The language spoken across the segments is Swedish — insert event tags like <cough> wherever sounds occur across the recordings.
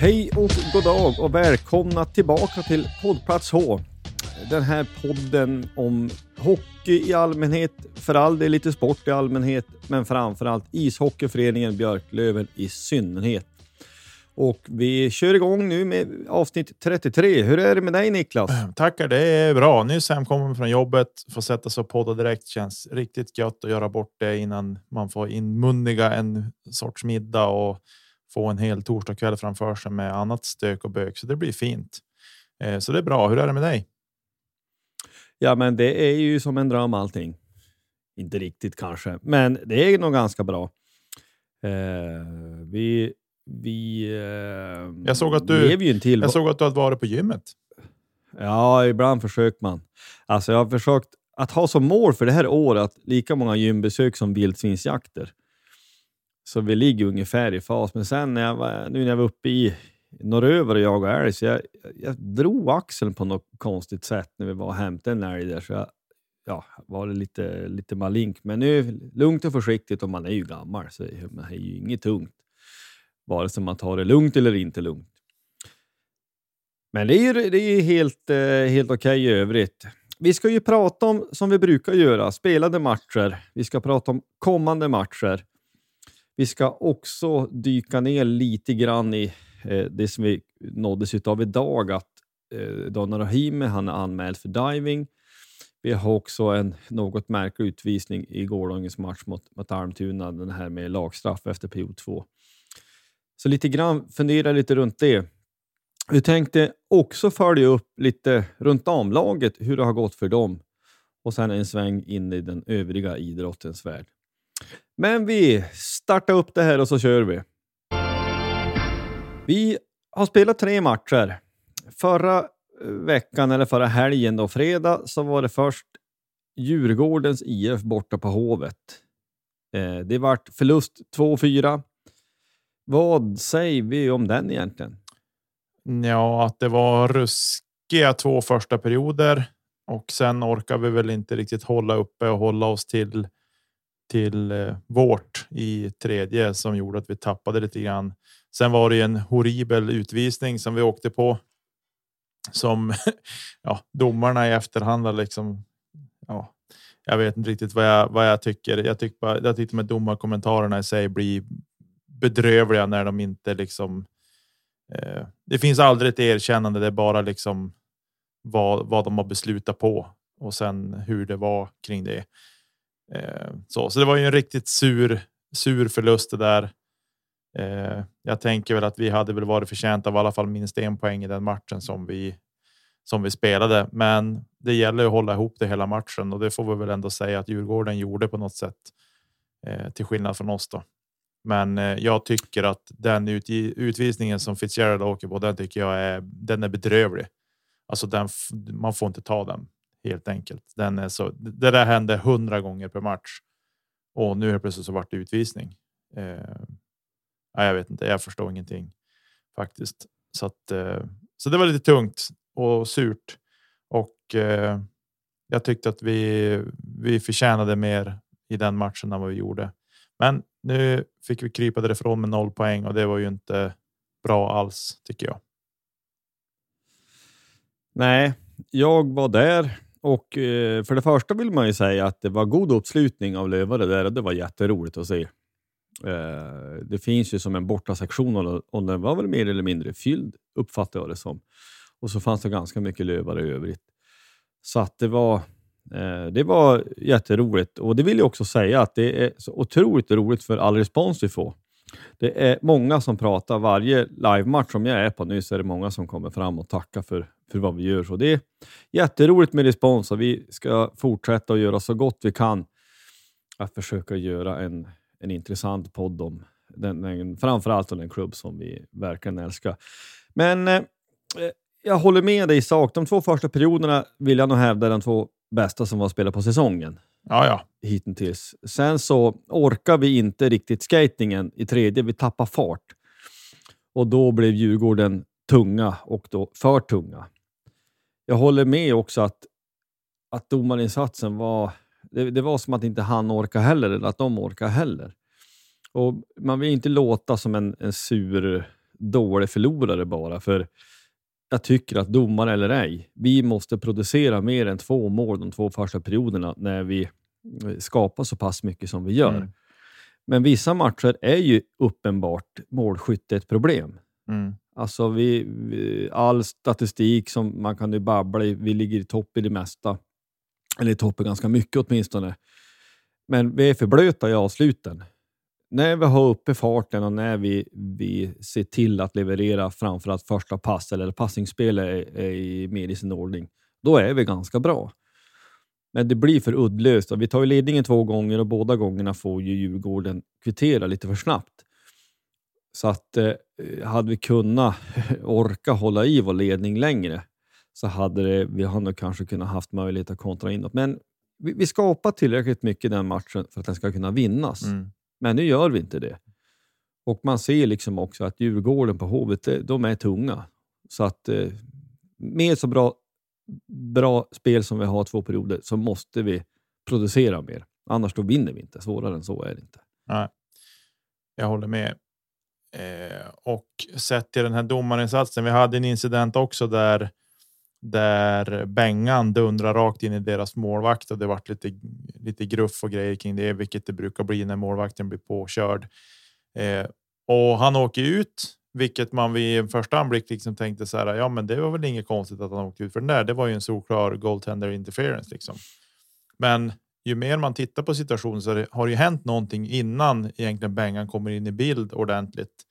Hej och god dag och välkomna tillbaka till poddplats H. Den här podden om hockey i allmänhet, för all del lite sport i allmänhet, men framförallt ishockeyföreningen Björklöven i synnerhet. Och vi kör igång nu med avsnitt 33. Hur är det med dig Niklas? Ehm, tackar, det är bra. Nyss hemkommen från jobbet, får sätta sig och podda direkt. Känns riktigt gött att göra bort det innan man får inmundiga en sorts middag och få en hel torsdagkväll framför sig med annat stök och bök. Så det blir fint. Eh, Så det är bra. Hur är det med dig? Ja, men det är ju som en dröm allting. Inte riktigt kanske, men det är nog ganska bra. Eh, vi vi eh, Jag såg att du- ju en till. Jag såg att du hade varit på gymmet. Ja, ibland försöker man. Alltså jag har försökt att ha som mål för det här året lika många gymbesök som vildsvinsjakter. Så vi ligger ungefär i fas. Men sen när jag var, nu när jag var uppe i norröver och jagade älg, så jag, jag drog axeln på något konstigt sätt när vi var och hämtade en älg där. Så jag ja, var lite, lite malink. Men nu lugnt och försiktigt och man är ju gammal så man är ju inget tungt. Vare sig man tar det lugnt eller inte lugnt. Men det är ju, det är ju helt, eh, helt okej i övrigt. Vi ska ju prata om, som vi brukar göra, spelade matcher. Vi ska prata om kommande matcher. Vi ska också dyka ner lite grann i eh, det som vi nåddes av idag, att eh, Donna Rahimi han är anmäld för diving. Vi har också en något märklig utvisning i gårdagens match mot, mot Almtuna, den här med lagstraff efter period 2. Så lite grann fundera lite runt det. Vi tänkte också följa upp lite runt damlaget, hur det har gått för dem och sen en sväng in i den övriga idrottens värld. Men vi startar upp det här och så kör vi. Vi har spelat tre matcher. Förra eh, veckan, eller förra helgen, då, fredag, så var det först Djurgårdens IF borta på Hovet. Eh, det vart förlust 2-4. Vad säger vi om den egentligen? Ja, att det var ruskiga två första perioder och sen orkar vi väl inte riktigt hålla uppe och hålla oss till till eh, vårt i tredje som gjorde att vi tappade lite grann. Sen var det ju en horribel utvisning som vi åkte på. Som <laughs> ja, domarna i efterhand har liksom. Ja, jag vet inte riktigt vad jag vad jag tycker. Jag tycker bara jag tyckte med domarkommentarerna i sig blir bedrövliga när de inte liksom. Eh, det finns aldrig ett erkännande. Det är bara liksom vad, vad de har beslutat på och sen hur det var kring det. Eh, så, så det var ju en riktigt sur, sur förlust det där. Eh, jag tänker väl att vi hade väl varit förtjänta av i alla fall minst en poäng i den matchen som vi som vi spelade. Men det gäller att hålla ihop det hela matchen och det får vi väl ändå säga att Djurgården gjorde på något sätt. eh, till skillnad från oss då. Men eh, jag tycker att den ut, utvisningen som Fitzgerald åker på, den tycker jag är. Den är bedrövlig. Alltså den, man får inte ta den helt enkelt. Den är så. Det där hände hundra gånger per match och nu är plötsligt så vart det utvisning. Eh, jag vet inte. Jag förstår ingenting faktiskt. Så att eh, så det var lite tungt och surt och eh, jag tyckte att vi vi förtjänade mer i den matchen än vad vi gjorde. Men nu fick vi krypa därifrån med noll poäng och det var ju inte bra alls tycker jag. Nej, jag var där och eh, för det första vill man ju säga att det var god uppslutning av lövare där och det var jätteroligt att se. Eh, det finns ju som en bortasektion och den var väl mer eller mindre fylld uppfattade jag det som. Och så fanns det ganska mycket lövare i övrigt. Så att det var, eh, det var jätteroligt och det vill jag också säga att det är så otroligt roligt för all respons vi får. Det är många som pratar. Varje livematch som jag är på nu så är det många som kommer fram och tackar för, för vad vi gör. Så det är jätteroligt med respons och vi ska fortsätta att göra så gott vi kan att försöka göra en, en intressant podd om den, den, framförallt om den klubb som vi verkligen älskar. Men eh, jag håller med dig i sak. De två första perioderna vill jag nog hävda de två bästa som var spelare på säsongen. Ja, ja. Hittills. Sen så orkar vi inte riktigt skatingen i tredje. Vi tappar fart. Och då blev Djurgården tunga och då för tunga. Jag håller med också att, att domarinsatsen var... Det, det var som att inte han orkar heller, eller att de orkar heller. Och Man vill inte låta som en, en sur, dålig förlorare bara, för jag tycker att domare eller ej, vi måste producera mer än två mål de två första perioderna när vi eh, skapar så pass mycket som vi gör. Mm. Men vissa matcher är ju uppenbart målskytte ett problem. Mm. Alltså vi, vi, all statistik som man kan ju babbla i, vi ligger i topp i det mesta. Eller i topp i ganska mycket åtminstone. Men vi är för blöta i avsluten när vi har uppe farten och när vi, vi ser till att leverera framförallt första pass eller passningsspel är, är mer i sin ordning, då är vi ganska bra. Men det blir för uddlöst. Vi tar ju ledningen två gånger och båda gångerna får ju Djurgården kvittera lite för snabbt. Så att eh, hade vi kunnat <laughs> orka hålla i vår ledning längre så hade det, vi hade kanske kunnat haft möjlighet att kontra inåt. Men vi, vi skapar tillräckligt mycket i den matchen för att den ska kunna vinnas. Mm. Men nu gör vi inte det. Och man ser liksom också att Djurgården på Hovet, de är tunga. Så att eh, med så bra, bra spel som vi har två perioder så måste vi producera mer. Annars då vinner vi inte. Svårare än så är det inte. Nej, jag håller med. Eh, och sett till den här domarinsatsen. Vi hade en incident också där där Bengan dundrar rakt in i deras målvakt och det vart lite, lite gruff och grejer kring det, vilket det brukar bli när målvakten blir påkörd. Eh, och han åker ut, vilket man vid en första anblick liksom tänkte så här. Ja, men det var väl inget konstigt att han åkte ut för den där. Det var ju en solklar goaltender interference liksom. Men ju mer man tittar på situationen så har det ju hänt någonting innan egentligen Bengan kommer in i bild ordentligt.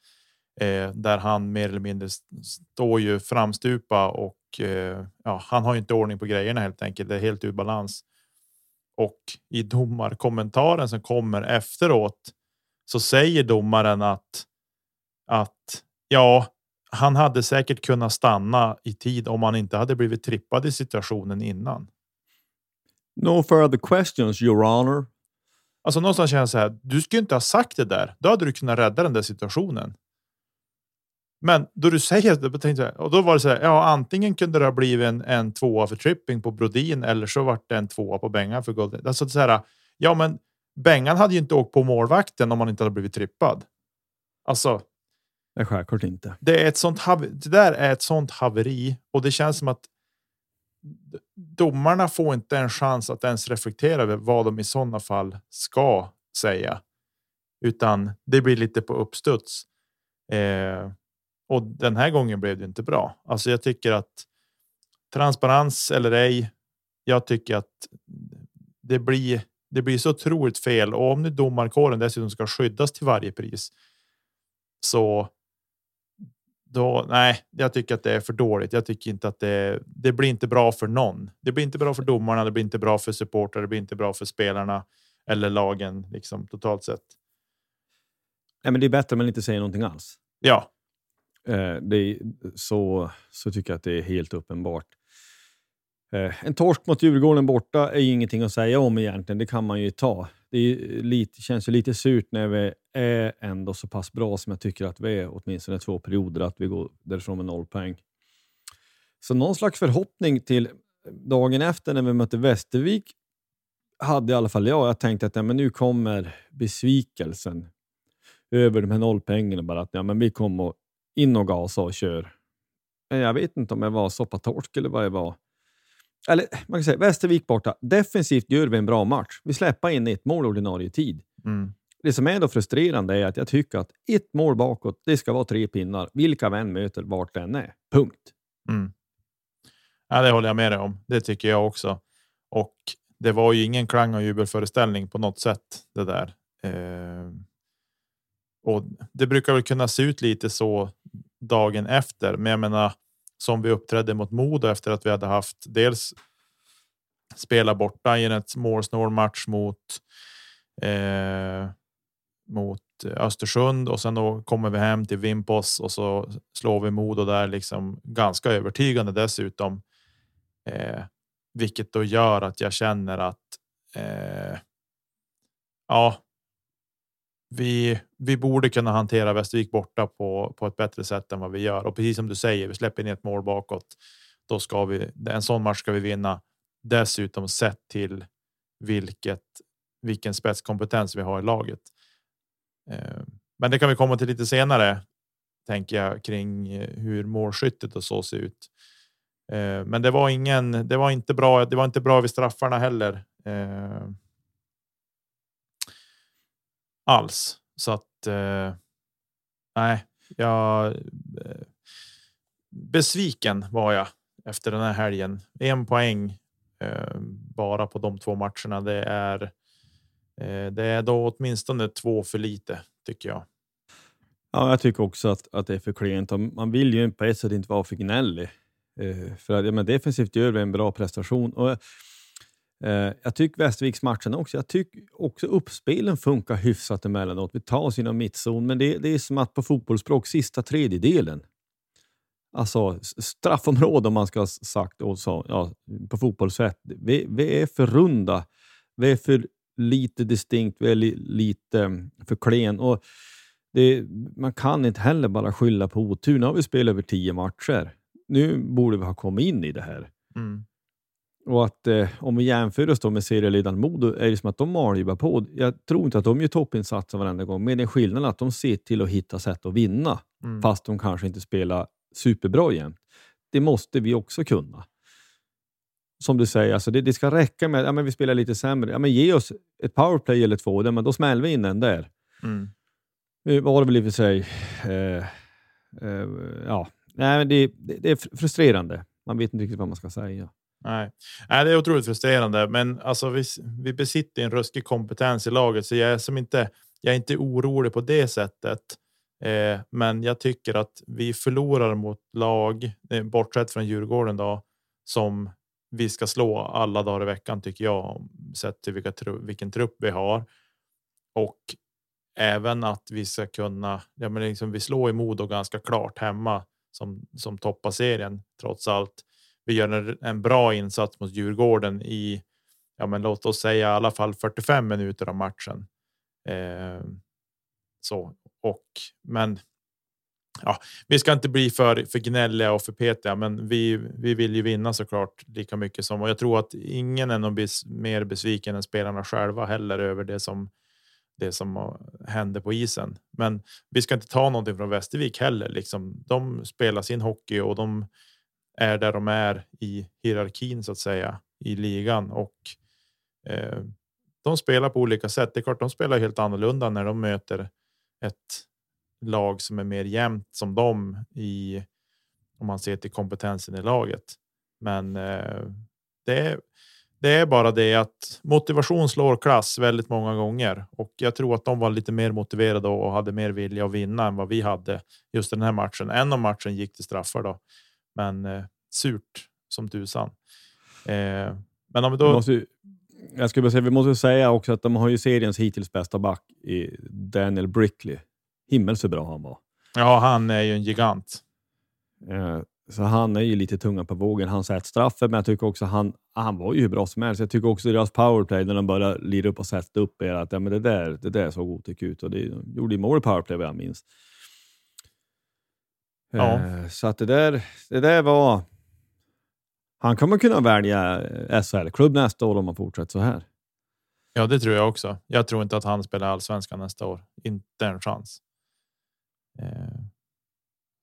Eh, där han mer eller mindre står ju framstupa och Eh, ja, han har inte ordning på grejerna helt enkelt. Det är helt ur balans. Och i domarkommentaren som kommer efteråt så säger domaren att att ja, han hade säkert kunnat stanna i tid om han inte hade blivit trippad i situationen innan. No further questions, your honor. Alltså någonstans känns så här. Du skulle inte ha sagt det där. Då hade du kunnat rädda den där situationen. Men då du säger det, tänkte jag, och då var det så här. Ja, antingen kunde det ha blivit en, en tvåa för tripping på Brodin eller så vart det en tvåa på Bengan för Golden. Alltså så här. Ja, men Bengan hade ju inte åkt på målvakten om han inte hade blivit trippad. Alltså. Det är självklart inte. Det är ett sånt. Det där är ett sånt haveri och det känns som att domarna får inte en chans att ens reflektera över vad de i sådana fall ska säga, utan det blir lite på uppstuds. Eh, och den här gången blev det inte bra. Alltså jag tycker att transparens eller ej. Jag tycker att det blir. Det blir så otroligt fel och om nu domarkåren dessutom ska skyddas till varje pris. Så. Då nej, jag tycker att det är för dåligt. Jag tycker inte att det. Det blir inte bra för någon. Det blir inte bra för domarna. Det blir inte bra för supportrar. Det blir inte bra för spelarna eller lagen liksom totalt sett. Nej, men det är bättre om man inte säger någonting alls. Ja, Eh, det är, så, så tycker jag att det är helt uppenbart. Eh, en torsk mot Djurgården borta är ju ingenting att säga om egentligen. Det kan man ju ta. Det är lite, känns ju lite surt när vi är ändå så pass bra som jag tycker att vi är, åtminstone två perioder, att vi går därifrån med noll poäng. Så någon slags förhoppning till dagen efter när vi mötte Västervik hade i alla fall jag. Jag tänkte att ja, men nu kommer besvikelsen över de här nollpengarna. Bara att ja, men vi kommer in och gasa och kör. Men jag vet inte om jag var soppatorsk eller vad jag var. Eller man kan säga Västervik borta. Defensivt gör vi en bra match. Vi släpper in ett mål ordinarie tid. mm. Det som är då frustrerande är att jag tycker att ett mål bakåt, det ska vara tre pinnar. Vilka vän möter vart den är. Punkt. Mm. Ja, det håller jag med dig om. Det tycker jag också. Och det var ju ingen klang och jubelföreställning på något sätt det där. Eh, och det brukar väl kunna se ut lite så dagen efter, men jag menar som vi uppträdde mot Modo efter att vi hade haft dels spela borta i en målsnål match mot eh, mot Östersund och sen då kommer vi hem till Vimpos och så slår vi Modo där liksom ganska övertygande dessutom. Eh, vilket då gör att jag känner att eh, ja, vi, vi borde kunna hantera Västervik borta på, på ett bättre sätt än vad vi gör. Och precis som du säger, vi släpper in ett mål bakåt. Då ska vi, en sån match ska vi vinna. Dessutom sett till vilket, vilken spetskompetens vi har i laget. Eh, men det kan vi komma till lite senare, tänker jag, kring eh, hur målskyttet och så ser ut. Eh, men det var ingen, det var inte bra. Det var inte bra vid straffarna heller. Alls så att. Eh, nej, jag. Eh, besviken var jag efter den här helgen. En poäng eh, bara på de två matcherna. Det är Eh, det är då åtminstone två för lite tycker jag. Ja, jag tycker också att, att det är för klent. Man vill ju på ett sätt inte vara för gnällig. Eh, för att, ja, men defensivt gör vi en bra prestation. Och, Eh, jag tycker Västerviks matchen också. Jag tycker också uppspelen funkar hyfsat emellanåt. Vi tar oss inom mittzon, men det, det är som att på fotbollsspråk sista tredjedelen. Alltså straffområde om man ska ha sagt och så, ja, på fotbollssätt. Vi, vi är för runda. Vi är för lite distinkt, väldigt lite mm, för klen. Och det, man kan inte heller bara skylla på otur. Nu har vi spelat över tio matcher. Nu borde vi ha kommit in i det här. Mm. Och att eh, om vi jämför oss då med serieledaren Modo är det som att de mal på. Jag tror inte att de gör toppinsatser varenda gång, men den skillnaden att de ser till att hitta sätt att vinna, Mm. fast de kanske inte spelar superbra jämt. Det måste vi också kunna som du säger, alltså det, det ska räcka med att ja, vi spelar lite sämre. Ja, men ge oss ett powerplay eller två, där, men då smäller vi in den där. Mm. Nu var det väl i och för sig... Eh, eh, ja. Nej, men det, det, det, är frustrerande. Man vet inte riktigt vad man ska säga. Nej, Nej det är otroligt frustrerande, men alltså vi, vi besitter en ruskig kompetens i laget, så jag är som inte. Jag är inte orolig på det sättet. Eh, men jag tycker att vi förlorar mot lag, eh, bortsett från Djurgården då, som vi ska slå alla dagar i veckan tycker jag, sett till vilka, vilken trupp vi har. Och även att vi ska kunna, ja men liksom vi slår i Modo ganska klart hemma som, som toppar serien trots allt. Vi gör en, en bra insats mot Djurgården i, ja men låt oss säga i alla fall 45 minuter av matchen. Eh, så och men ja, vi ska inte bli för, för gnälliga och för petiga, men vi, vi vill ju vinna såklart lika mycket som och jag tror att ingen är bes, mer besviken än spelarna själva heller över det som det som hände på isen. Men vi ska inte ta någonting från Västervik heller. Liksom, de spelar sin hockey och de är där de är i hierarkin så att säga i ligan och eh, de spelar på olika sätt. Det är klart, de spelar helt annorlunda när de möter ett lag som är mer jämnt som dem i om man ser till kompetensen i laget. Men eh, det, är, det är bara det att motivation slår klass väldigt många gånger och jag tror att de var lite mer motiverade och hade mer vilja att vinna än vad vi hade just den här matchen. En av matchen gick till straffar då, men eh, surt som tusan. Eh, men om vi då. Måste, Jag skulle bara säga, vi måste säga också att de har ju seriens hittills bästa back i Daniel Brickley. Himmel så bra han var. Ja, han är ju en gigant. Eh, så han är ju lite tunga på vågen. Han sätter straffen, men jag tycker också han, han var ju hur bra som helst. Jag tycker också deras powerplay, när de började lira upp och sätta upp er, att ja, men det, där, det där såg otäckt ut. Och det de gjorde ju mål i powerplay vad jag minns. Ja. Eh, Så att det där, det där var... Han kommer kunna välja SHL-klubb nästa år om han fortsätter så här. Ja, det tror jag också. Jag tror inte att han spelar allsvenskan nästa år. Inte en chans. Eh,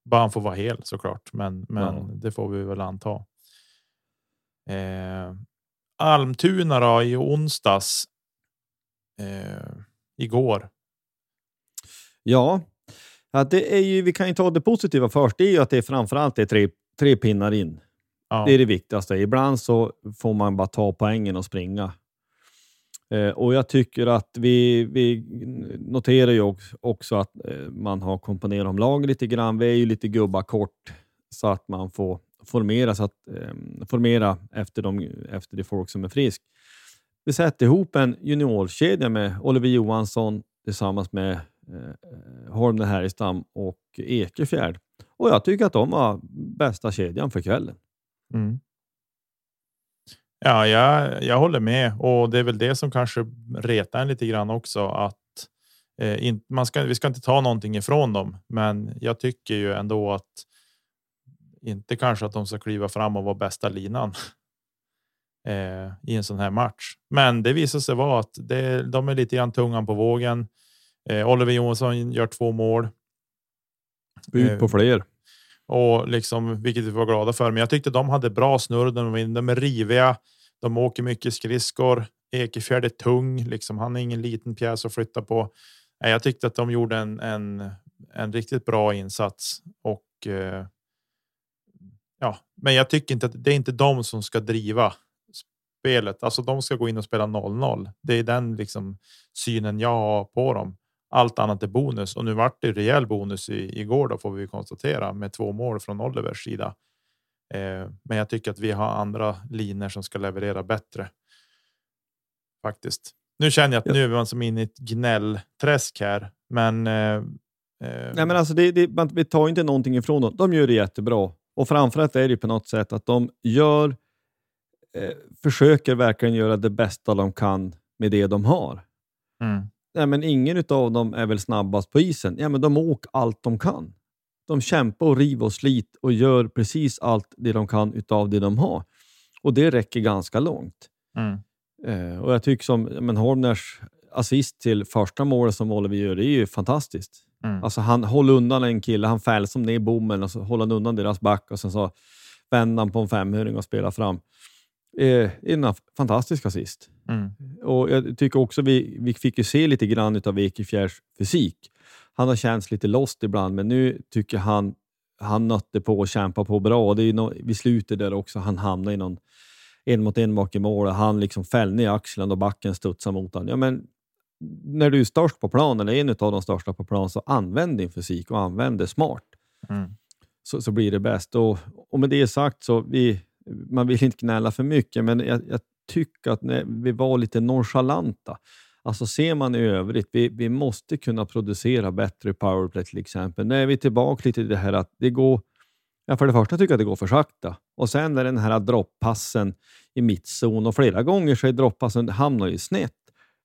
bara han får vara hel såklart, men, men Ja. det får vi väl anta. Eh, Almtuna då i onsdags. Eh, igår. Ja, ja det är ju, vi kan ju ta det positiva först. Det är ju att det är framförallt är tre, tre pinnar in. Ja, Det är det viktigaste. Ibland så får man bara ta poängen och springa. Eh, och jag tycker att vi, vi noterar ju också, att eh, man har komponerat om lagen lite grann. Vi är ju lite gubbar kort så att man får formera, så att, eh, formera efter, de, efter det folk som är frisk. Vi sätter ihop en juniorkedja med Oliver Johansson tillsammans med eh, eh Holmner Härgestam och Ekefjärd. Och jag tycker att de var bästa kedjan för kvällen. Mm. Ja, jag, jag håller med och det är väl det som kanske retar en lite grann också att eh, in, man ska, vi ska inte ta någonting ifrån dem, men jag tycker ju ändå att inte kanske att de ska kliva fram och vara bästa linan <laughs> eh, i en sån här match. Men det visar sig vara att det, de är lite grann tungan på vågen. Eh, Oliver Johansson gör två mål. Ut på Eh, fler. och liksom, vilket vi var glada för. Men jag tyckte de hade bra snurr. De, de är riviga. De åker mycket skridskor. Ekefjärd är tung. Liksom, han är ingen liten pjäs att flytta på. Nej, Jag tyckte att de gjorde en, en, en riktigt bra insats. Och, eh, ja, men jag tycker inte att det är inte de som ska driva spelet. Alltså de ska gå in och spela 0-0. Det är den liksom, synen jag har på dem. Allt annat är bonus och nu vart det rejäl bonus i, igår då får vi konstatera med två mål från Olivers sida. Eh, men jag tycker att vi har andra linjer som ska leverera bättre. Faktiskt. Nu känner jag att nu är man som inne i ett gnällträsk här, men. Eh, eh, Nej, men alltså det, det, man, vi tar inte någonting ifrån dem. De gör det jättebra. Och framförallt är det på något sätt att de gör, eh, försöker verkligen göra det bästa de kan med det de har. mm, Nej, men ingen av dem är väl snabbast på isen. Ja, men de åker allt de kan. De kämpar och river och slit och gör precis allt det de kan utav det de har. Och det räcker ganska långt. mm, Eh, och jag tycker som men Holmners assist till första målet som Oliver gör, det är ju fantastiskt. mm. Alltså han håller undan en kille, han fäller som ner bommen och så håller han undan deras back och sen så vänder han på en femhöring och spelar fram. Eh, en fantastisk assist. Mm. Och jag tycker också vi, vi fick ju se lite grann av Ekefjärds fysik. Han har känts lite lost ibland, men nu tycker han han nötte på och kämpade på bra. Det är nå vid slutet där också, han hamnade i någon en mot en bak i mål och han liksom fällde ner axeln och backen studsade mot honom. Ja, men när du är störst på plan, eller en av de största på plan, så använd din fysik och använd det smart. Mm. Så, så blir det bäst. Och, och med det sagt, så vi, man vill inte gnälla för mycket, men jag, jag tycker att när vi var lite nonchalanta. Alltså ser man i övrigt, vi, vi måste kunna producera bättre powerplay till exempel. Nu är vi tillbaka lite i det här att det går, ja, för det första tycker jag att det går för sakta. Och sen är den här dropppassen i mittzon och flera gånger så är dropppassen hamnar ju snett.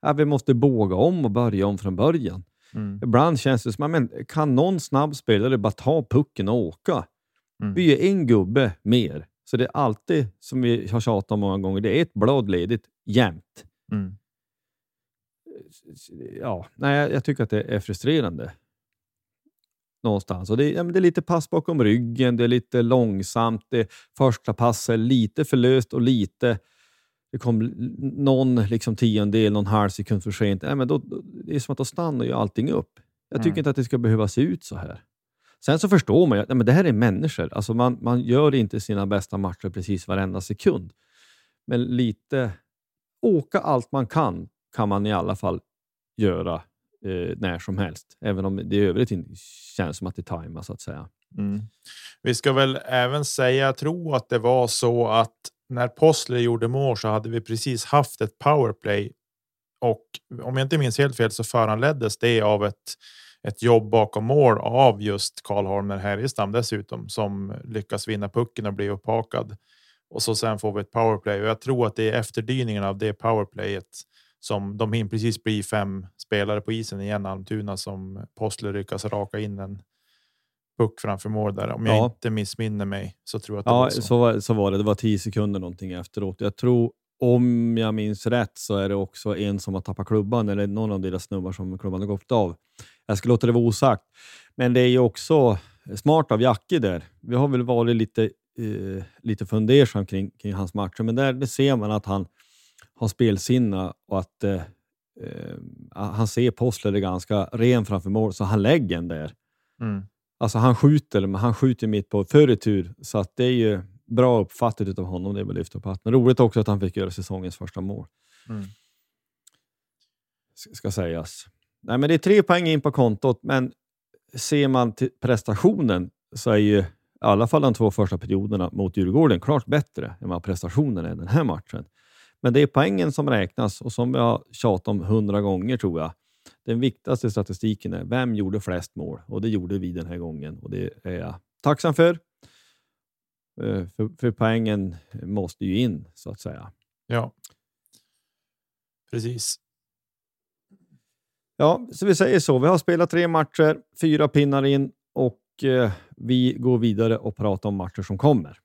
Ja, vi måste båga om och börja om från början. Mm. Ibland känns det som att men, kan någon snabb spelare bara ta pucken och åka? Mm. Vi är en gubbe mer. Så det är alltid, som vi har tjatat om många gånger, det är ett blad ledigt jämt. Mm. Ja, nej, jag- tycker att det är frustrerande. Någonstans. Och det, är- ja, det är lite pass bakom ryggen, det är lite långsamt, det första passet är lite för löst och lite... Det kom någon liksom tiondel, någon halv sekund för sent. Nej, men då, det är som att då stannar ju allting upp. Jag tycker Mm. inte att det ska behöva se ut så här. Sen så förstår man ju att nej, men det här är människor. Alltså man, man gör inte sina bästa matcher precis varenda sekund. Men lite åka allt man kan, kan man i alla fall göra eh, när som helst. Även om det i övrigt inte känns som att det tajmas så att säga. Mm. Vi ska väl även säga, jag tror att det var så att när Postler gjorde mål så hade vi precis haft ett powerplay och om jag inte minns helt fel så föranleddes det av ett ett jobb bakom mål av just Karl Holmer Härjestam dessutom som lyckas vinna pucken och bli upphakad. Och så sen får vi ett powerplay och jag tror att det är efterdyningen av det powerplayet som de hinner precis bli fem spelare på isen igen Almtuna som Postler lyckas raka in en puck framför mål där. Om jag ja. inte missminner mig så tror jag att det ja, var så. så. var, så var det. Det var tio sekunder någonting efteråt. Jag tror om jag minns rätt så är det också en som har tappat klubban eller någon av deras snubbar som klubban har gått av. Jag ska låta det vara osagt. Men det är ju också smart av Jacke där. Vi har väl varit lite, eh, lite fundersam kring, kring hans matcher, men där ser man att han har spelsinna och att eh, eh, han ser Postler ganska ren framför mål, så han lägger den där. Mm. Alltså han skjuter, men han skjuter mitt på för retur, så att det är ju bra uppfattat av honom. Det är väl lyft upp hatten. Roligt också att han fick göra säsongens första mål. Mm. Ska sägas. Nej, men det är tre poäng in på kontot, men ser man till prestationen så är ju i alla fall de två första perioderna mot Djurgården klart bättre än vad prestationen är i den här matchen. Men det är poängen som räknas och som jag har tjatat om hundra gånger tror jag. Den viktigaste statistiken är vem gjorde flest mål och det gjorde vi den här gången och det är jag tacksam för. Eh, för, för poängen måste ju in så att säga. Ja, precis. Ja, så vi säger så. Vi har spelat tre matcher, fyra pinnar in och eh, vi går vidare och pratar om matcher som kommer.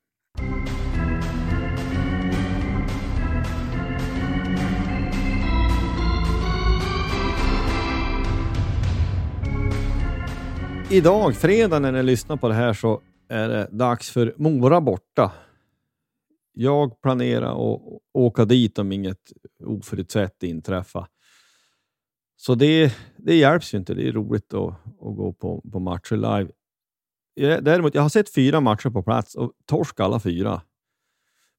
Idag, fredag, när ni lyssnar på det här så är det dags för Mora borta. Jag planerar att åka dit om inget oförutsett inträffar. Så det, det hjälps ju inte. Det är roligt att, att gå på, på matcher live. Däremot, jag har sett fyra matcher på plats och torsk alla fyra.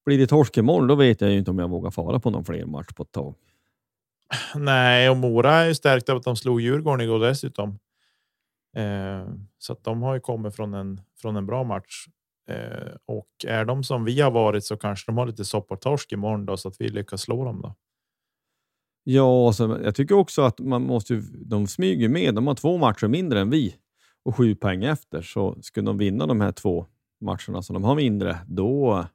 Blir det torsk imorgon, då vet jag ju inte om jag vågar fara på någon fler match på ett tag. Nej, och Mora är ju stärkt av att de slog Djurgården igår dessutom. Eh, så att de har ju kommit från en från en bra match. Eh, och är de som vi har varit så kanske de har lite soppatorsk imorgon då så att vi lyckas slå dem då. Ja, alltså, jag tycker också att man måste. De smyger med. De har två matcher mindre än vi och sju poäng efter. Så skulle de vinna de här två matcherna som de har mindre, då.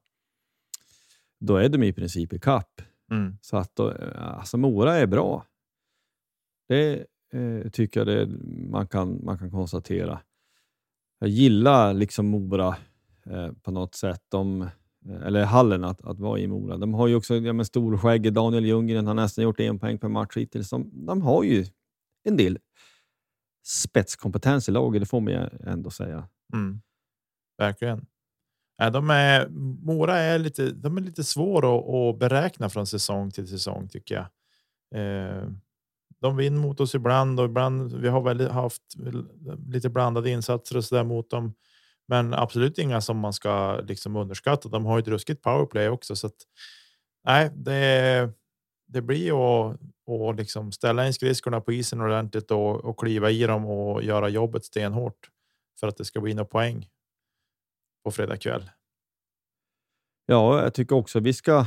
Då är de i princip i kapp. Mm. Så att då, alltså Mora är bra. Det eh, tycker jag det, man, kan, man kan konstatera. Jag gillar liksom Mora eh, på något sätt. De, Eh, eller hallen att, att vara i Mora. De har ju också ja, men storskägget Daniel Ljunggren har nästan gjort en poäng per match hittills. De, de har ju en del spetskompetens i laget, det får man ju ändå säga. Mm. Verkligen. Ja, de är, Mora är lite, de är lite svåra att, att beräkna från säsong till säsong tycker jag. Eh, de vinner mot oss ibland och ibland. Vi har väl haft lite blandade insatser och så där mot dem. Men absolut inga som man ska liksom underskatta. De har ju ett ruskigt powerplay också så att nej, det. Det blir att och liksom ställa in skridskorna på isen ordentligt och, och kliva i dem och göra jobbet stenhårt för att det ska bli några poäng på fredag kväll. Ja, jag tycker också vi ska,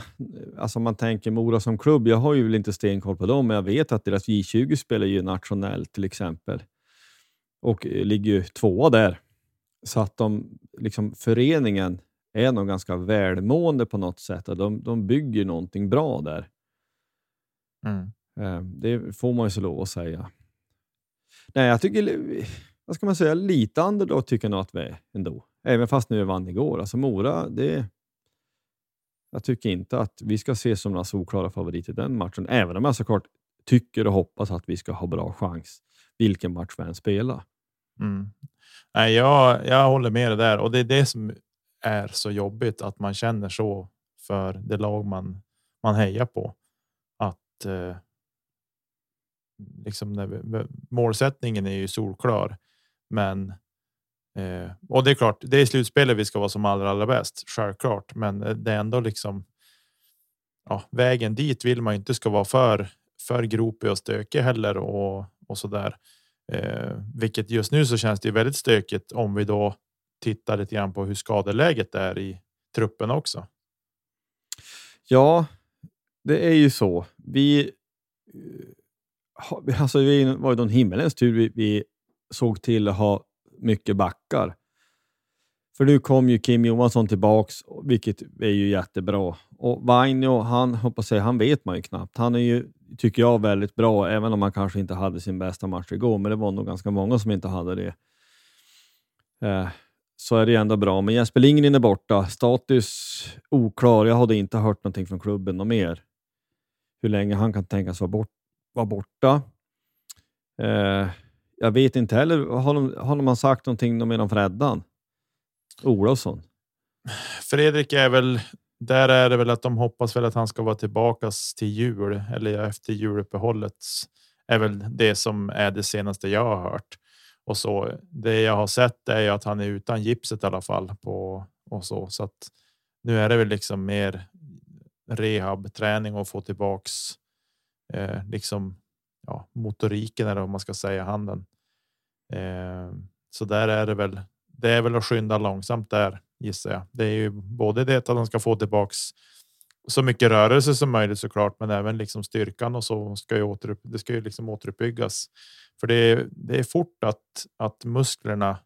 alltså man tänker Mora som klubb, jag har ju väl inte stenkoll på dem, men jag vet att deras J20 spelar ju nationellt till exempel och ligger ju tvåa där. Så att de, liksom, föreningen är nog ganska välmående på något sätt. De, de bygger någonting bra där. Mm. Eh, det får man ju så lov att säga. Nej, jag tycker, vad ska man säga, lite underdog tycker jag nog att vi är ändå. Även fast nu vann igår. Alltså Mora, det, jag tycker inte att vi ska ses som några solklara favoriter i den matchen. Även om jag såklart tycker och hoppas att vi ska ha bra chans vilken match vi än spelar. Mm. Nej, jag, jag håller med dig där och det är det som är så jobbigt att man känner så för det lag man man hejar på. Att. Eh, liksom när vi, målsättningen är ju solklar, men. Eh, och det är klart, det är slutspelet vi ska vara som allra, allra bäst. Självklart, men eh, det är ändå liksom. Ja, vägen dit vill man inte ska vara för för gropig och stökig heller och och så där. Eh, vilket just nu så känns det väldigt stökigt om vi då tittar lite grann på hur skadeläget är i truppen också. Ja, det är ju så. Vi, eh, vi- alltså, vi var ju någon himmelens tur vi, vi såg till att ha mycket backar. För nu kom ju Kim Johansson tillbaks, vilket är ju jättebra. Och Vainio, han hoppas jag, han vet man ju knappt. Han är ju, tycker jag, väldigt bra, även om han kanske inte hade sin bästa match igår, men det var nog ganska många som inte hade det. Eh, så är det ändå bra. Men Jesper Lindgren är borta. Status oklar. Jag hade inte hört någonting från klubben och mer. Hur länge han kan tänkas vara, bort, vara borta. Eh, jag vet inte heller. Har de, har de sagt någonting mer om Freddan? Olofsson? Fredrik är väl där är det väl att de hoppas väl att han ska vara tillbaka till jul eller efter juluppehållet är väl det som är det senaste jag har hört. Och så det jag har sett är ju att han är utan gipset i alla fall på och så så att nu är det väl liksom mer rehab träning och få tillbaks eh, liksom ja, motoriken eller vad man ska säga handen. Eh, så där är det väl. Det är väl att skynda långsamt där gissar jag. Det är ju både det att de ska få tillbaks så mycket rörelse som möjligt såklart, men även liksom styrkan och så ska ju återupp, det ska ju liksom återuppbyggas. För det är, det är fort att, att musklerna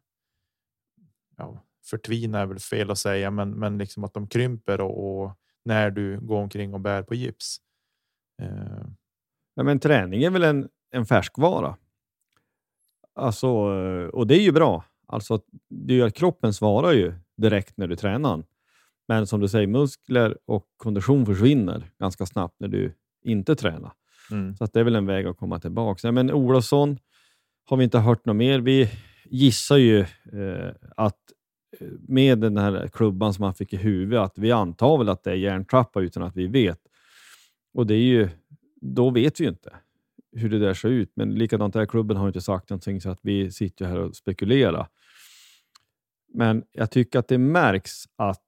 ja, förtvina är väl fel att säga, men, men liksom att de krymper och, och när du går omkring och bär på gips. Eh, Ja, men träning är väl en, en färskvara. Alltså, och det är ju bra. Alltså, att det gör att kroppen svarar ju direkt när du tränar. Men som du säger, muskler och kondition försvinner ganska snabbt när du inte tränar. mm. Så att det är väl en väg att komma tillbaka. Men Olofsson har vi inte hört något mer. Vi gissar ju eh, att eh, med den här klubban som han fick i huvudet, att vi antar väl att det är järntrappa utan att vi vet. Och det är ju, då vet vi ju inte hur det där ser ut. Men likadant, den här klubben har inte sagt någonting så att vi sitter här och spekulerar. Men jag tycker att det märks att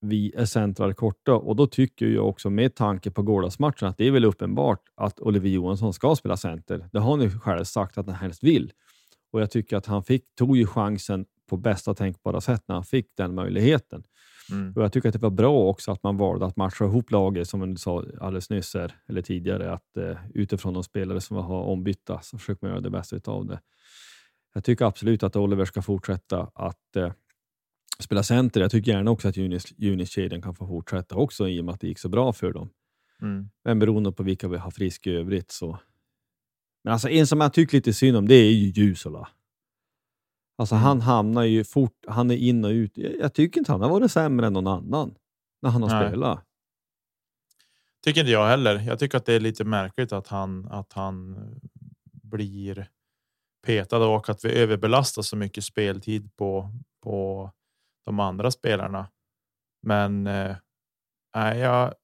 vi är centrar korta och då tycker jag också med tanke på gårdagsmatchen att det är väl uppenbart att Oliver Johansson ska spela center. Det har han ju själv sagt att han helst vill. Och jag tycker att han fick, tog ju chansen på bästa tänkbara sätt när han fick den möjligheten. Mm. Och Jag tycker att det var bra också att man valde att matcha ihop laget, som du sa alldeles nyss här, eller tidigare, att eh, utifrån de spelare som var ombytta så försöker man göra det bästa av det. Jag tycker absolut att Oliver ska fortsätta att eh, spela center. Jag tycker gärna också att Junis- Junis-kedjan kan få fortsätta också i och med att det gick så bra för dem. Mm. Men beroende på vilka vi har frisk i övrigt så. Men alltså en som jag tycker lite synd om det är ju Jusula. Alltså Mm. han hamnar ju fort, han är in och ut. Jag, jag tycker inte han har varit sämre än någon annan när han har Nej. spelat. Tycker inte jag heller. Jag tycker att det är lite märkligt att han att han blir petad och att vi överbelastar så mycket speltid på på de andra spelarna. Men eh, jag,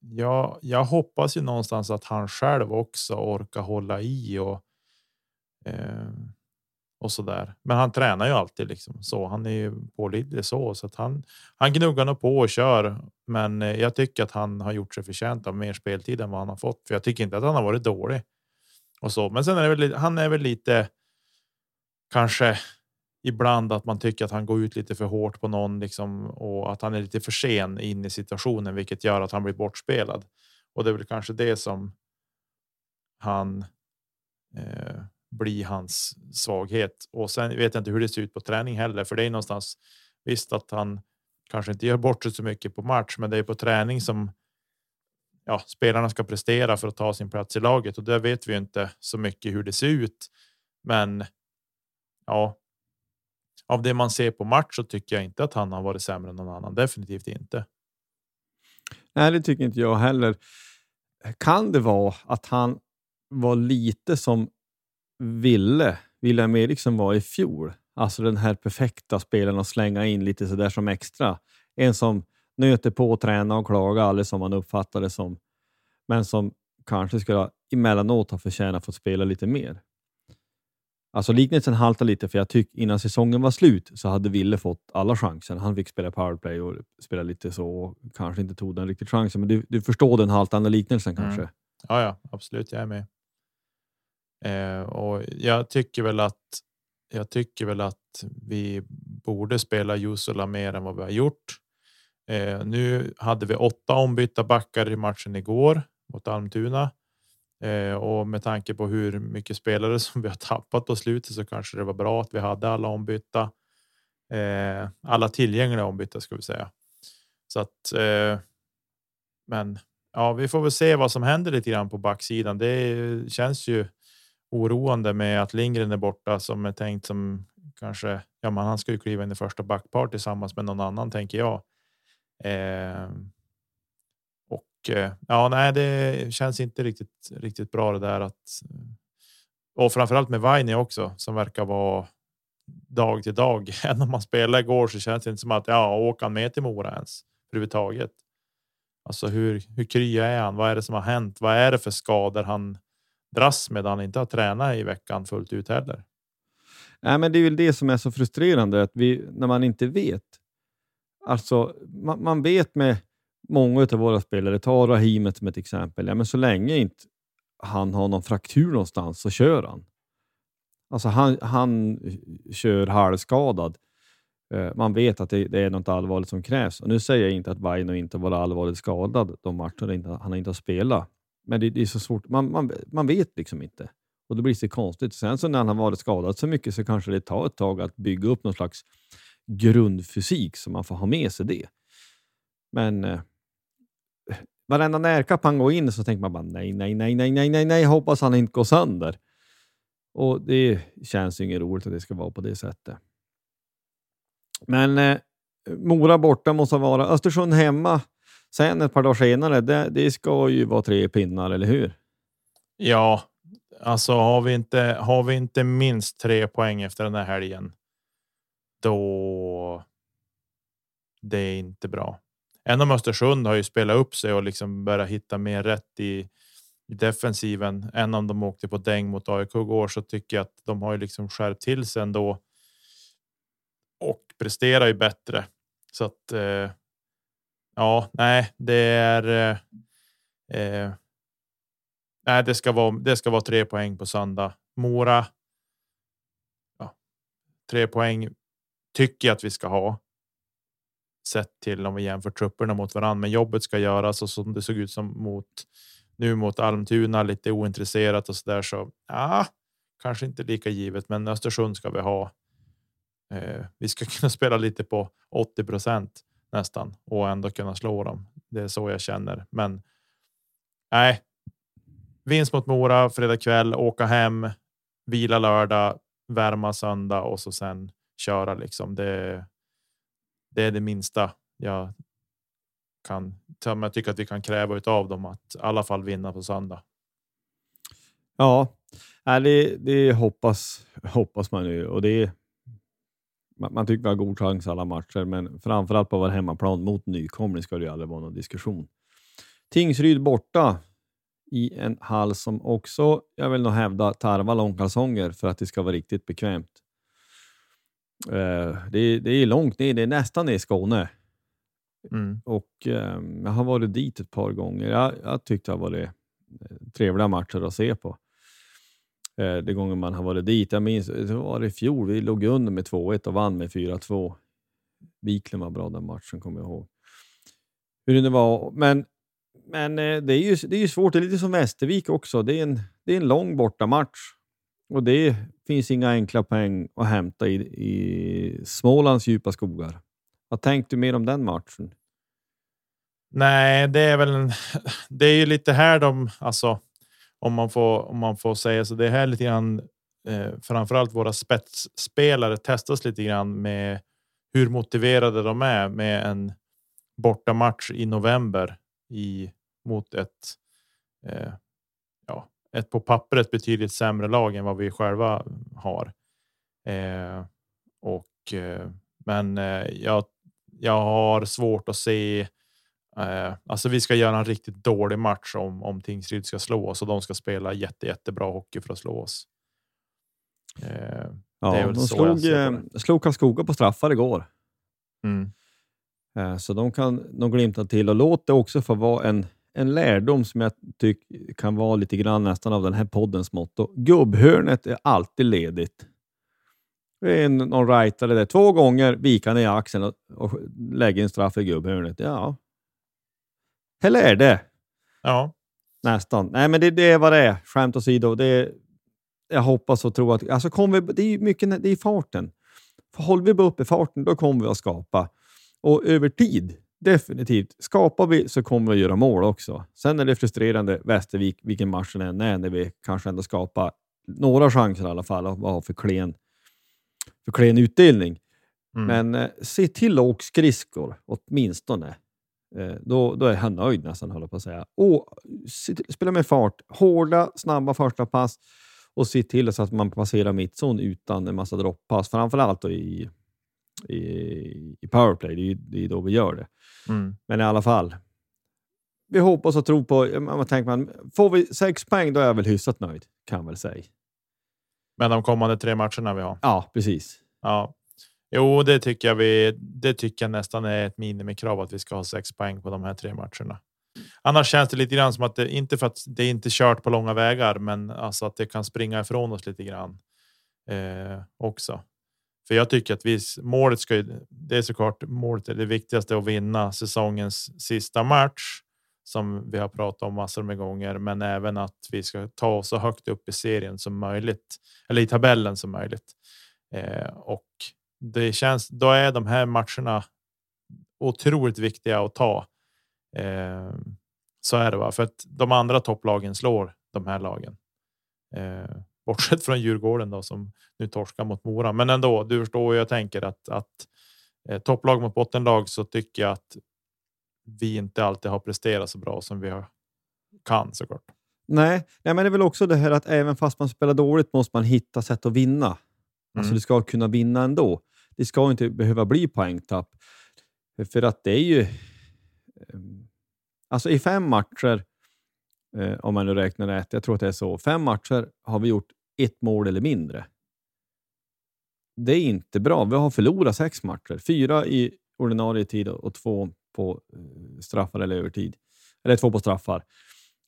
jag, jag hoppas ju någonstans att han själv också orkar hålla i och eh, och så där. Men han tränar ju alltid liksom så. Han är ju pålitlig så så att han han gnuggar nog på och kör. Men eh, jag tycker att han har gjort sig förtjänt av mer speltid än vad han har fått, för jag tycker inte att han har varit dålig och så. Men sen är det väl, han är väl lite kanske ibland att man tycker att han går ut lite för hårt på någon liksom och att han är lite för sen in i situationen, vilket gör att han blir bortspelad. Och det är väl kanske det som han eh, bli hans svaghet. Och sen vet jag inte hur det ser ut på träning heller, för det är någonstans visst att han kanske inte gör bort sig så mycket på match, men det är på träning som ja, spelarna ska prestera för att ta sin plats i laget och där vet vi inte så mycket hur det ser ut. Men ja, av det man ser på match så tycker jag inte att han har varit sämre än någon annan. Definitivt inte. Nej, det tycker inte jag heller. Kan det vara att han var lite som Ville, William Eriksson var i fjol? Alltså den här perfekta spelaren att slänga in lite sådär som extra. En som nöter på tränar och klagar alldeles som man uppfattar det som. Men som kanske skulle emellanåt ha förtjänat att få spela lite mer. Alltså liknelsen haltar lite för jag tycker innan säsongen var slut så hade Ville fått alla chanser. Han fick spela powerplay och spela lite så och kanske inte tog den riktigt chansen. Men du, du förstår den haltande liknelsen kanske? Mm. Ja, ja, absolut. Jag är med. Eh, och jag tycker väl att jag tycker väl att vi borde spela Jusula mer än vad vi har gjort. Eh, nu hade vi åtta ombytta backar i matchen igår mot Almtuna eh, och med tanke på hur mycket spelare <laughs> som vi har tappat på slutet så kanske det var bra att vi hade alla ombytta. Eh, alla tillgängliga ombytta ska vi säga. Så att. Eh, men ja, vi får väl se vad som händer lite grann på backsidan. Det känns ju oroande med att Lindgren är borta som är tänkt som kanske. Ja, men han ska ju kliva in i första backpar tillsammans med någon annan tänker jag. Eh, och eh, ja, nej, det känns inte riktigt riktigt bra det där att. Och framförallt med Vaini också som verkar vara dag till dag. <laughs> När om man spelar igår så känns det inte som att ja, åka med till Mora ens överhuvudtaget. Alltså hur, hur kry är han? Vad är det som har hänt? Vad är det för skador han dras med? Han inte har tränat i veckan fullt ut heller. Nej, men det är väl det som är så frustrerande, att vi, när man inte vet. Alltså, man, man vet med många av våra spelare, ta Rahimet som ett exempel, ja, men så länge inte han har någon fraktur någonstans så kör han. Alltså han, han kör halvskadad. Eh, man vet att det, det, är något allvarligt som krävs. Och nu säger jag inte att Vaino inte var allvarligt skadad de matcher han inte har spelat. Men det, det, är så svårt. Man, man, man vet liksom inte. Och då blir det konstigt. Sen så när han har varit skadad så mycket så kanske det tar ett tag att bygga upp någon slags grundfysik så man får ha med sig det. Men eh, varenda närkapp han går in så tänker man bara nej, nej, nej, nej, nej, nej, nej, hoppas han inte går sönder. Och det känns ju inget roligt att det ska vara på det sättet. Men eh, Mora borta måste vara. Östersund hemma sen ett par dagar senare. Det, det ska ju vara tre pinnar, eller hur? Ja, alltså har vi inte har vi inte minst tre poäng efter den här helgen. Då. Det är inte bra. Även om Östersund har ju spelat upp sig och liksom börjat hitta mer rätt i, i defensiven än om de åkte på däng mot AIK igår så tycker jag att de har ju liksom skärpt till sig ändå. Och presterar ju bättre så att. Eh, ja, nej, det är. Eh, eh, nej, det ska vara. Det ska vara tre poäng på söndag. Mora. Ja, tre poäng tycker jag att vi ska ha. Sett till om vi jämför trupperna mot varandra, men jobbet ska göras och som det såg ut som mot nu mot Almtuna lite ointresserat och så där så ja, kanske inte lika givet, men Östersund ska vi ha. Eh, vi ska <laughs> kunna spela lite på 80 nästan och ändå kunna slå dem. Det är så jag känner, men. Nej. Vinst mot Mora fredag kväll, åka hem, vila lördag, värma söndag och så sen köra liksom. Det. Det är det minsta jag kan. Jag tycker att vi kan kräva av dem att i alla fall vinna på söndag. Ja, det, det hoppas hoppas man ju och det. Man, tycker vi har god chans alla matcher, men framförallt på vår hemmaplan mot nykomling ska det ju aldrig vara någon diskussion. Tingsryd borta i en hall som också, jag vill nog hävda, tarvar långkalsonger för att det ska vara riktigt bekvämt. Uh, det, det, är långt ner, det är nästan i Skåne. Mm. Och uh, Jag har varit dit ett par gånger. Jag, jag tyckte det har varit eh, trevliga matcher att se på. Uh, de gånger man har varit dit. Jag minns det var i fjol, vi låg under med 2-1 och vann med 4-2. Wiklund var bra den matchen, kommer jag ihåg. Hur det var. Men, men eh, det, är ju, det är ju svårt, det är lite som Västervik också. Det är en, det är en lång bortamatch. Och det finns inga enkla poäng att hämta i, i Smålands djupa skogar. Vad tänkte du mer om den matchen? Nej, det är väl. Det är ju lite här de alltså. Om man får om man får säga så. Det här lite grann. Eh, framförallt våra spetsspelare testas lite grann med hur motiverade de är med en bortamatch i november i mot ett eh, ett på pappret betydligt sämre lag än vad vi själva har. Eh, och eh, men eh, jag, jag har svårt att se. Eh, alltså, vi ska göra en riktigt dålig match om om Tingsryd ska slå oss och de ska spela jätte, jättebra hockey för att slå oss. Eh, ja, de slog, eh, slog Karlskoga på straffar igår. Mm. Så de kan de glimta till och låt det också få vara en en lärdom som jag tycker kan vara lite grann nästan av den här poddens motto. Gubbhörnet är alltid ledigt. Det är någon rightare där. Två gånger vika ner axeln och, och lägga en straff i gubbhörnet. Ja. Eller är det. Ja, Nästan. Nej, men det, det är vad det är. Skämt åsido. Det är, jag hoppas och tror att... Alltså kommer vi, det är mycket det är farten. För håller vi bara uppe farten, då kommer vi att skapa. Och över tid, definitivt. Skapar vi så kommer vi att göra mål också. Sen är det frustrerande, Västervik, vilken match den än är, när vi kanske ändå skapar några chanser i alla fall och har för klen, för klen utdelning. mm. Men eh, se till att åka skridskor, åtminstone. Eh, då, då är han nöjd nästan, håller jag på att säga. Och spela med fart. Hårda, snabba första pass och se till så att man passerar mittzon utan en massa droppass. Framförallt då i, i, i powerplay. Det är, det är då vi gör det. Mm. Men i alla fall. Vi hoppas och tror på... Man tänker man, får vi sex poäng, då är jag väl hyfsat nöjd, kan jag väl säga. Men de kommande tre matcherna vi har. Ja, precis. Ja, jo, det tycker jag vi. Det tycker jag nästan är ett minimikrav att vi ska ha sex poäng på de här tre matcherna. Annars känns det lite grann som att det inte för att det är inte kört på långa vägar, men alltså att det kan springa ifrån oss lite grann eh, också. För jag tycker att vi målet ska. ju- Det är såklart målet är det viktigaste att vinna säsongens sista match som vi har pratat om massor med gånger, men även att vi ska ta oss så högt upp i serien som möjligt eller i tabellen som möjligt. Eh, och det känns, då är de här matcherna otroligt viktiga att ta. Eh, så är det va? För att de andra topplagen slår de här lagen. Eh, bortsett från Djurgården då som nu torskar mot Mora. Men ändå, du förstår hur jag tänker att, att eh, topplag mot bottenlag så tycker jag att vi inte alltid har presterat så bra som vi har, kan såklart. Nej, nej, men det är väl också det här att även fast man spelar dåligt måste man hitta sätt att vinna. Alltså Mm. du ska kunna vinna ändå. Det ska inte behöva bli poängtapp. För att det är ju... eh, Alltså i fem matcher, eh, om man nu räknar rätt, jag tror att det är så, fem matcher har vi gjort ett mål eller mindre. Det är inte bra. Vi har förlorat sex matcher. Fyra i ordinarie tid och två på eh, straffar eller övertid. Eller två på straffar.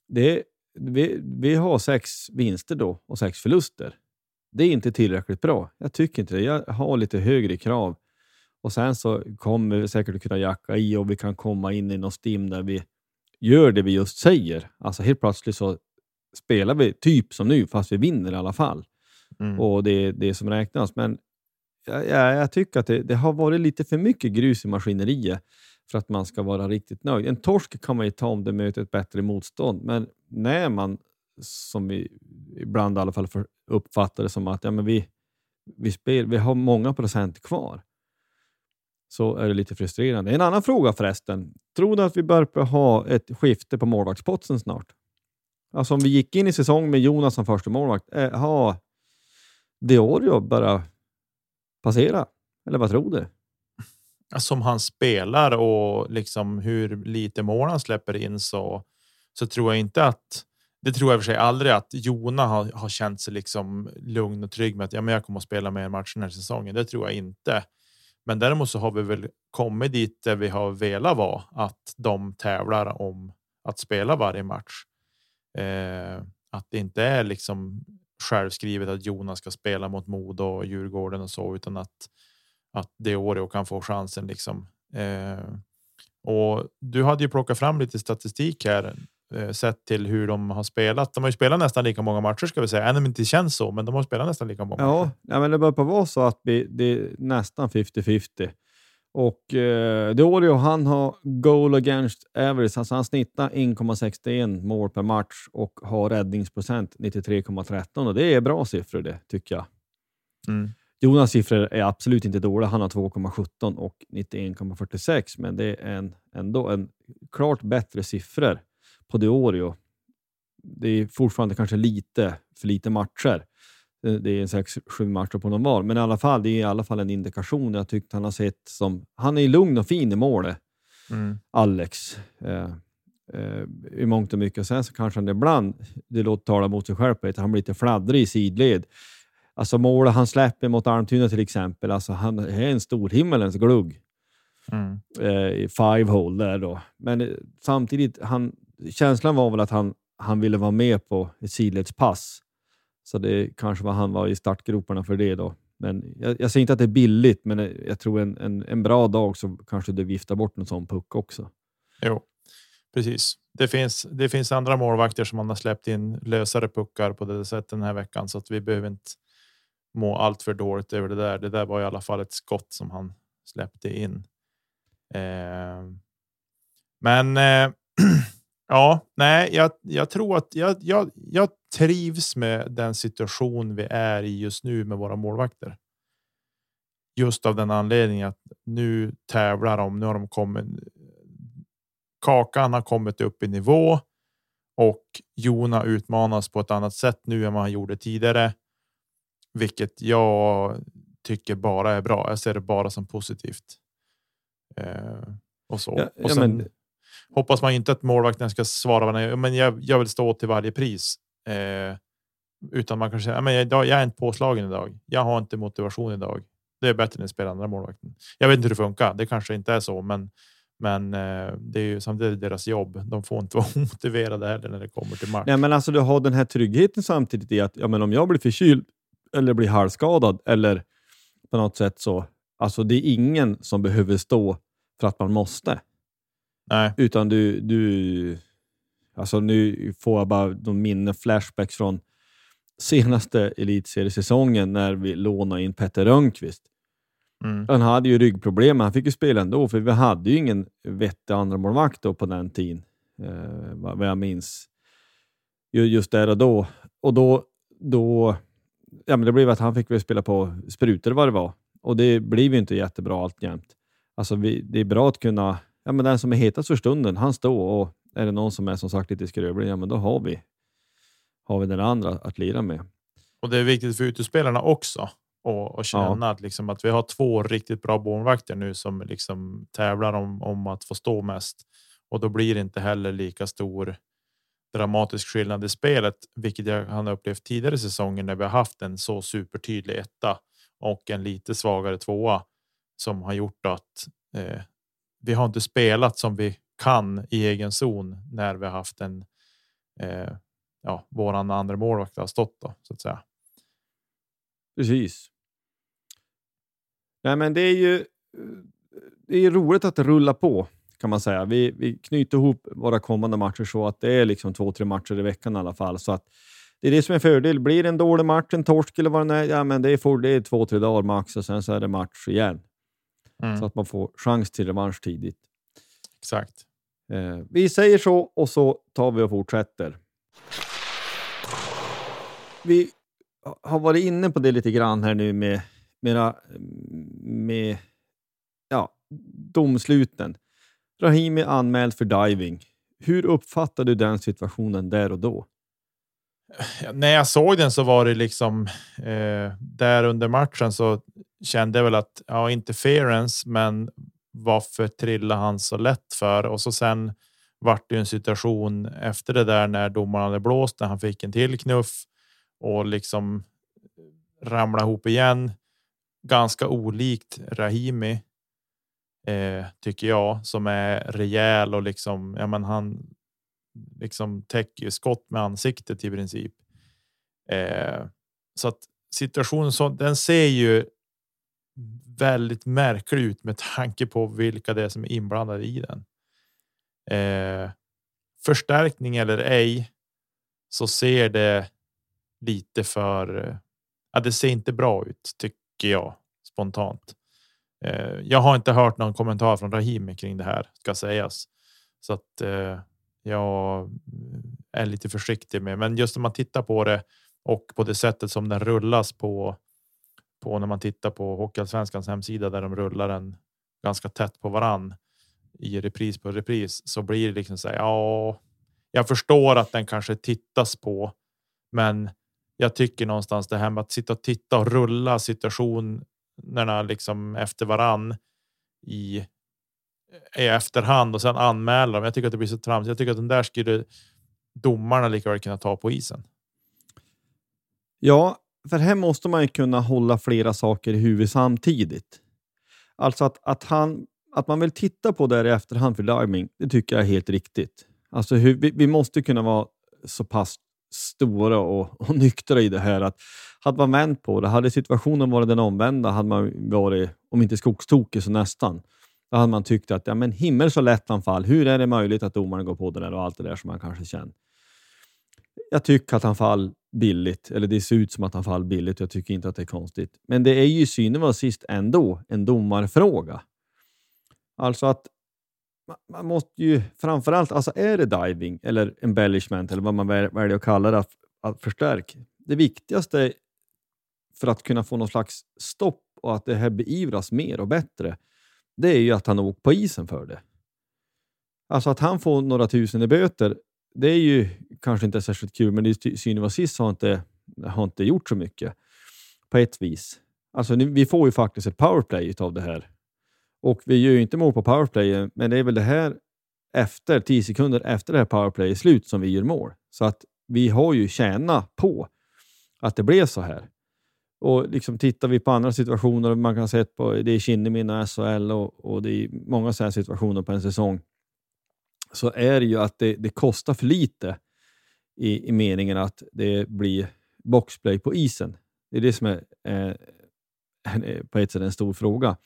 Det, vi, vi har sex vinster då och sex förluster. Det är inte tillräckligt bra. Jag tycker inte det. Jag har lite högre krav. Och sen så kommer vi säkert att kunna jacka i och vi kan komma in i någon stim där vi gör det vi just säger. Alltså helt plötsligt så spelar vi typ som nu, fast vi vinner i alla fall. Mm. Och det är det som räknas. Men jag, jag, jag tycker att det, det har varit lite för mycket grus i maskineriet för att man ska vara riktigt nöjd. En torsk kan man ju ta om det möter ett bättre motstånd, men när man, som vi ibland i alla fall uppfattar det som att ja, men vi, vi, spel, vi har många procent kvar, så är det lite frustrerande. En annan fråga förresten. Tror du att vi börjar ha ett skifte på målvaktspotsen snart? Alltså om vi gick in i säsong med Jonas som första målvakt, eh, har Diorio börjat passera? Eller vad tror du? Alltså, som han spelar och liksom hur lite mål han släpper in så så tror jag inte att det tror jag i för sig aldrig att Jona har, har känt sig liksom lugn och trygg med att ja, men jag kommer att spela mer matcher den här säsongen. Det tror jag inte. Men däremot så har vi väl kommit dit där vi har velat vara att de tävlar om att spela varje match. Eh, att det inte är liksom självskrivet att Jonas ska spela mot Modo och Djurgården och så, utan att att det Oreo kan få chansen liksom. Eh, och du hade ju plockat fram lite statistik här sett till hur de har spelat. De har ju spelat nästan lika många matcher ska vi säga, även om det inte känns så, men de har spelat nästan lika många. Ja, ja men det börjar på vara så att vi, det är nästan 50-50. Och eh, Diorio, han har goal against average, alltså han snittar 1,61 mål per match och har räddningsprocent 93,13 och det är bra siffror det, tycker jag. Mm. Jonas siffror är absolut inte dåliga. Han har 2,17 och 91,46, men det är en, ändå en klart bättre siffror på Diorio. Det är fortfarande kanske lite för lite matcher. Det det är en sex, sju matcher på någon var, men i alla fall, det är i alla fall en indikation. Jag tyckte han har sett som... Han är lugn och fin i målet, Mm. Alex. Eh, eh, I mångt och mycket. Sen så kanske han ibland, det låter tala mot sig själv, han blir lite fladdrig i sidled. Alltså målet han släpper mot Almtuna till exempel, alltså han är en stor himmelens glugg Mm. eh, i five hole där då. Men eh, samtidigt, han, känslan var väl att han, han ville vara med på ett sidledspass. Så det kanske var han var i startgroparna för det då. Men jag, jag säger inte att det är billigt, men jag tror en, en, en bra dag så kanske det viftar bort en sån puck också. Jo, precis. Det finns, det finns andra målvakter som man har släppt in lösare puckar på det sättet den här veckan så att vi behöver inte må allt för dåligt över det där. Det där var i alla fall ett skott som han släppte in. Eh, men eh, <clears throat> ja, nej, jag, jag tror att jag, jag, jag trivs med den situation vi är i just nu med våra målvakter. Just av den anledningen att nu tävlar de. Nu har de kommit. Kakan har kommit upp i nivå och Jona utmanas på ett annat sätt nu än vad han gjorde tidigare, vilket jag tycker bara är bra. Jag ser det bara som positivt. Eh, och så. Ja, och ja, sen men- hoppas man inte att målvakten ska svara. varandra. Men jag, jag vill stå till varje pris. Eh, utan man kan säga, men jag, jag är inte påslagen idag. Jag har inte motivation idag. Det är bättre än att spela andra målvakten. Jag vet inte hur det funkar. Det kanske inte är så, men men eh, det är ju samtidigt deras jobb. De får inte <laughs> vara omotiverade heller när det kommer till match. Nej, men alltså du har den här tryggheten samtidigt i att ja, men om jag blir förkyld eller blir halvskadad eller på något sätt så. Alltså det är ingen som behöver stå för att man måste. Nej, Utan du, du alltså nu får jag bara de minne flashbacks från senaste elitseriesäsongen när vi lånade in Petter Rönnqvist. mm. Han hade ju ryggproblem, men han fick ju spela ändå, för vi hade ju ingen vettig andra då på den tiden, eh, vad jag minns. Ju- Just där och då. Och då, då ja, men det blev att han fick väl spela på sprutor vad det var. Och det blev ju inte jättebra alltjämt. Alltså vi, det är bra att kunna, ja men den som är hetast för stunden, han står och är det någon som är som sagt lite skrövlig, ja men då har vi, har vi den andra att lira med. Och det är viktigt för utespelarna också och, och känna att, liksom, att vi har två riktigt bra målvakter nu som liksom tävlar om, om att få stå mest. Och då blir det inte heller lika stor dramatisk skillnad i spelet, vilket jag har upplevt tidigare säsonger när vi har haft en så supertydlig etta och en lite svagare tvåa som har gjort att eh, vi har inte spelat som vi kan i egen zon när vi har haft en eh, ja, våran andra målvakt har stått då så att säga. Precis. Nej, men det är ju det är roligt att rulla på kan man säga. Vi, vi knyter ihop våra kommande matcher så att det är liksom två, tre matcher i veckan i alla fall. Så att det är det som är fördel. Blir det en dålig match, en torsk eller vad det är, ja, men det är, for, det är två, tre dagar max och sen så är det match igen. Mm. Så att man får chans till revansch tidigt. Exakt. Eh, vi säger så och så tar vi och fortsätter. Vi har varit inne på det lite grann här nu med, med, med ja, domsluten. Rahimi anmäld för diving. Hur uppfattar du den situationen där och då? När jag såg den så var det liksom eh, där under matchen så kände väl att ja, interference, men varför trillade han så lätt för? Och så sen vart det ju en situation efter det där när domaren hade blåst när han fick en till knuff och liksom eh, ramla ihop igen. Ganska olikt Rahimi eh, tycker jag som är rejäl och liksom ja, men han liksom täcker ju skott med ansiktet i princip. Eh, så att situationen så den ser ju väldigt märklig ut med tanke på vilka det är som är inblandade i den. Eh, förstärkning eller ej så ser det lite för. eh, Ja, det ser inte bra ut tycker jag spontant. Eh, jag har inte hört någon kommentar från Rahimi kring det här ska sägas så att eh, jag är lite försiktig med. Men just om man tittar på det och på det sättet som den rullas på. På när man tittar på Hockeyallsvenskans hemsida där de rullar den ganska tätt på varann i repris på repris så blir det liksom så här. Ja, jag förstår att den kanske tittas på, men jag tycker någonstans det här med att sitta och titta och rulla situationerna liksom efter varann i i efterhand och sen anmäla dem. Jag tycker att det blir så tramsigt. Jag tycker att den där skulle domarna lika väl kunna ta på isen. Ja, för här måste man ju kunna hålla flera saker i huvudet samtidigt. Alltså att, att, han, att man vill titta på det här i efterhand för diving, det tycker jag är helt riktigt. Alltså hur, vi, vi måste kunna vara så pass stora och, och nyktra i det här. Att hade man vänt på det, hade situationen varit den omvända, hade man varit, om inte skogstokig så nästan, då hade man tyckt att ja, men himmel så lätt anfall. Hur är det möjligt att domaren går på det där och allt det där som man kanske känner. Jag tycker att han fall billigt, eller det ser ut som att han fall billigt. Jag tycker inte att det är konstigt. Men det är ju synen var sist ändå en domarfråga. Alltså att man måste ju framförallt, alltså är det diving eller embellishment eller vad man väljer att kalla det, att, att förstärka. Det viktigaste för att kunna få någon slags stopp och att det här beivras mer och bättre, det är ju att han åkt på isen för det. Alltså att han får några tusen i böter, det är ju kanske inte särskilt kul, men det var sist har inte, har inte gjort så mycket på ett vis. Alltså, vi får ju faktiskt ett powerplay av det här. Och vi gör ju inte mål på powerplay, men det är väl det här efter, 10 sekunder efter det här powerplay är slut som vi gör mål. Så att vi har ju tjänat på att det blev så här. Och liksom tittar vi på andra situationer, man kan se på det är Kinnimin och SHL och, och det är många sådana situationer på en säsong, så är det ju att det, det kostar för lite i, i meningen att det blir boxplay på isen. Det är det som är eh, eh på ett sätt en stor fråga.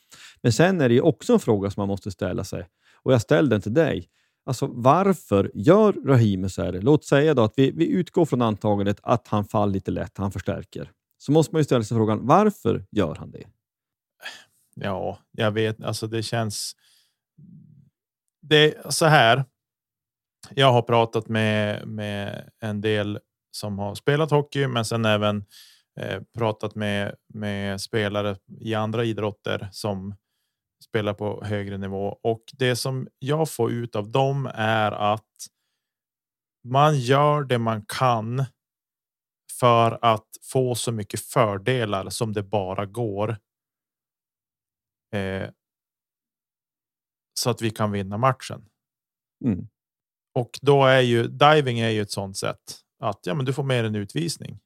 Men sen är det ju också en fråga som man måste ställa sig och jag ställde den till dig. Alltså varför gör Rahimi så här? Låt säga då att vi, vi utgår från antagandet att han faller lite lätt, han förstärker. Så måste man ju ställa sig frågan, varför gör han det? Ja, jag vet, alltså det känns. Det är så här. Jag har pratat med, med en del som har spelat hockey, men sen även eh, pratat med, med spelare i andra idrotter som spelar på högre nivå och det som jag får ut av dem är att man gör det man kan för att få så mycket fördelar som det bara går. Eh, så att vi kan vinna matchen. Mm. Och då är ju diving är ju ett sånt sätt att ja, men du får mer en utvisning.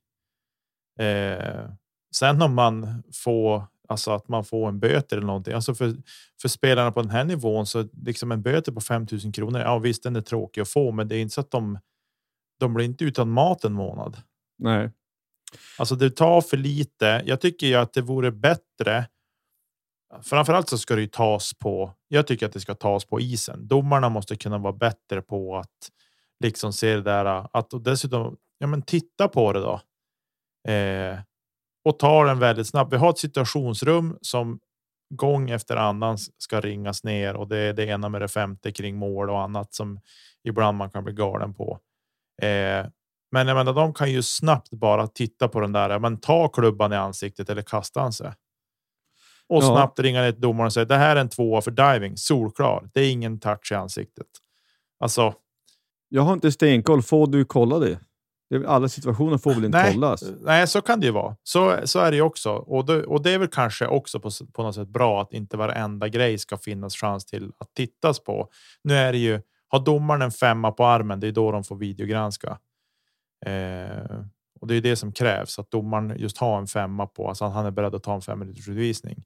Eh, sen om man får alltså att man får en böter eller någonting. Alltså för, för spelarna på den här nivån så liksom en böter på 5000 kronor. Ja, visst, den är tråkig att få, men det är inte så att de. De blir inte utan mat en månad. Nej, alltså det tar för lite. Jag tycker ju att det vore bättre. Framförallt så ska det ju tas på. Jag tycker att det ska tas på isen. Domarna måste kunna vara bättre på att liksom se det där att och dessutom ja, men titta på det då. Eh, och tar den väldigt snabbt. Vi har ett situationsrum som gång efter annan ska ringas ner och det är det ena med det femte kring mål och annat som ibland man kan bli galen på. Eh, men jag menar, de kan ju snabbt bara titta på den där. Men ta klubban i ansiktet eller kasta han sig. Och ja. snabbt ringa ner till domaren och säga det här är en tvåa för diving. Solklar. Det är ingen touch i ansiktet. Alltså. Jag har inte stenkoll. Får du kolla det? Alla situationer får väl inte nej, kollas? Nej, så kan det ju vara. Så, så är det ju också. Och det, och det är väl kanske också på, på något sätt bra att inte varenda grej ska finnas chans till att tittas på. Nu är det ju, har domaren en femma på armen, det är då de får videogranska. Eh, och det är det som krävs att domaren just har en femma på, alltså han är beredd att ta en fem minuters utvisning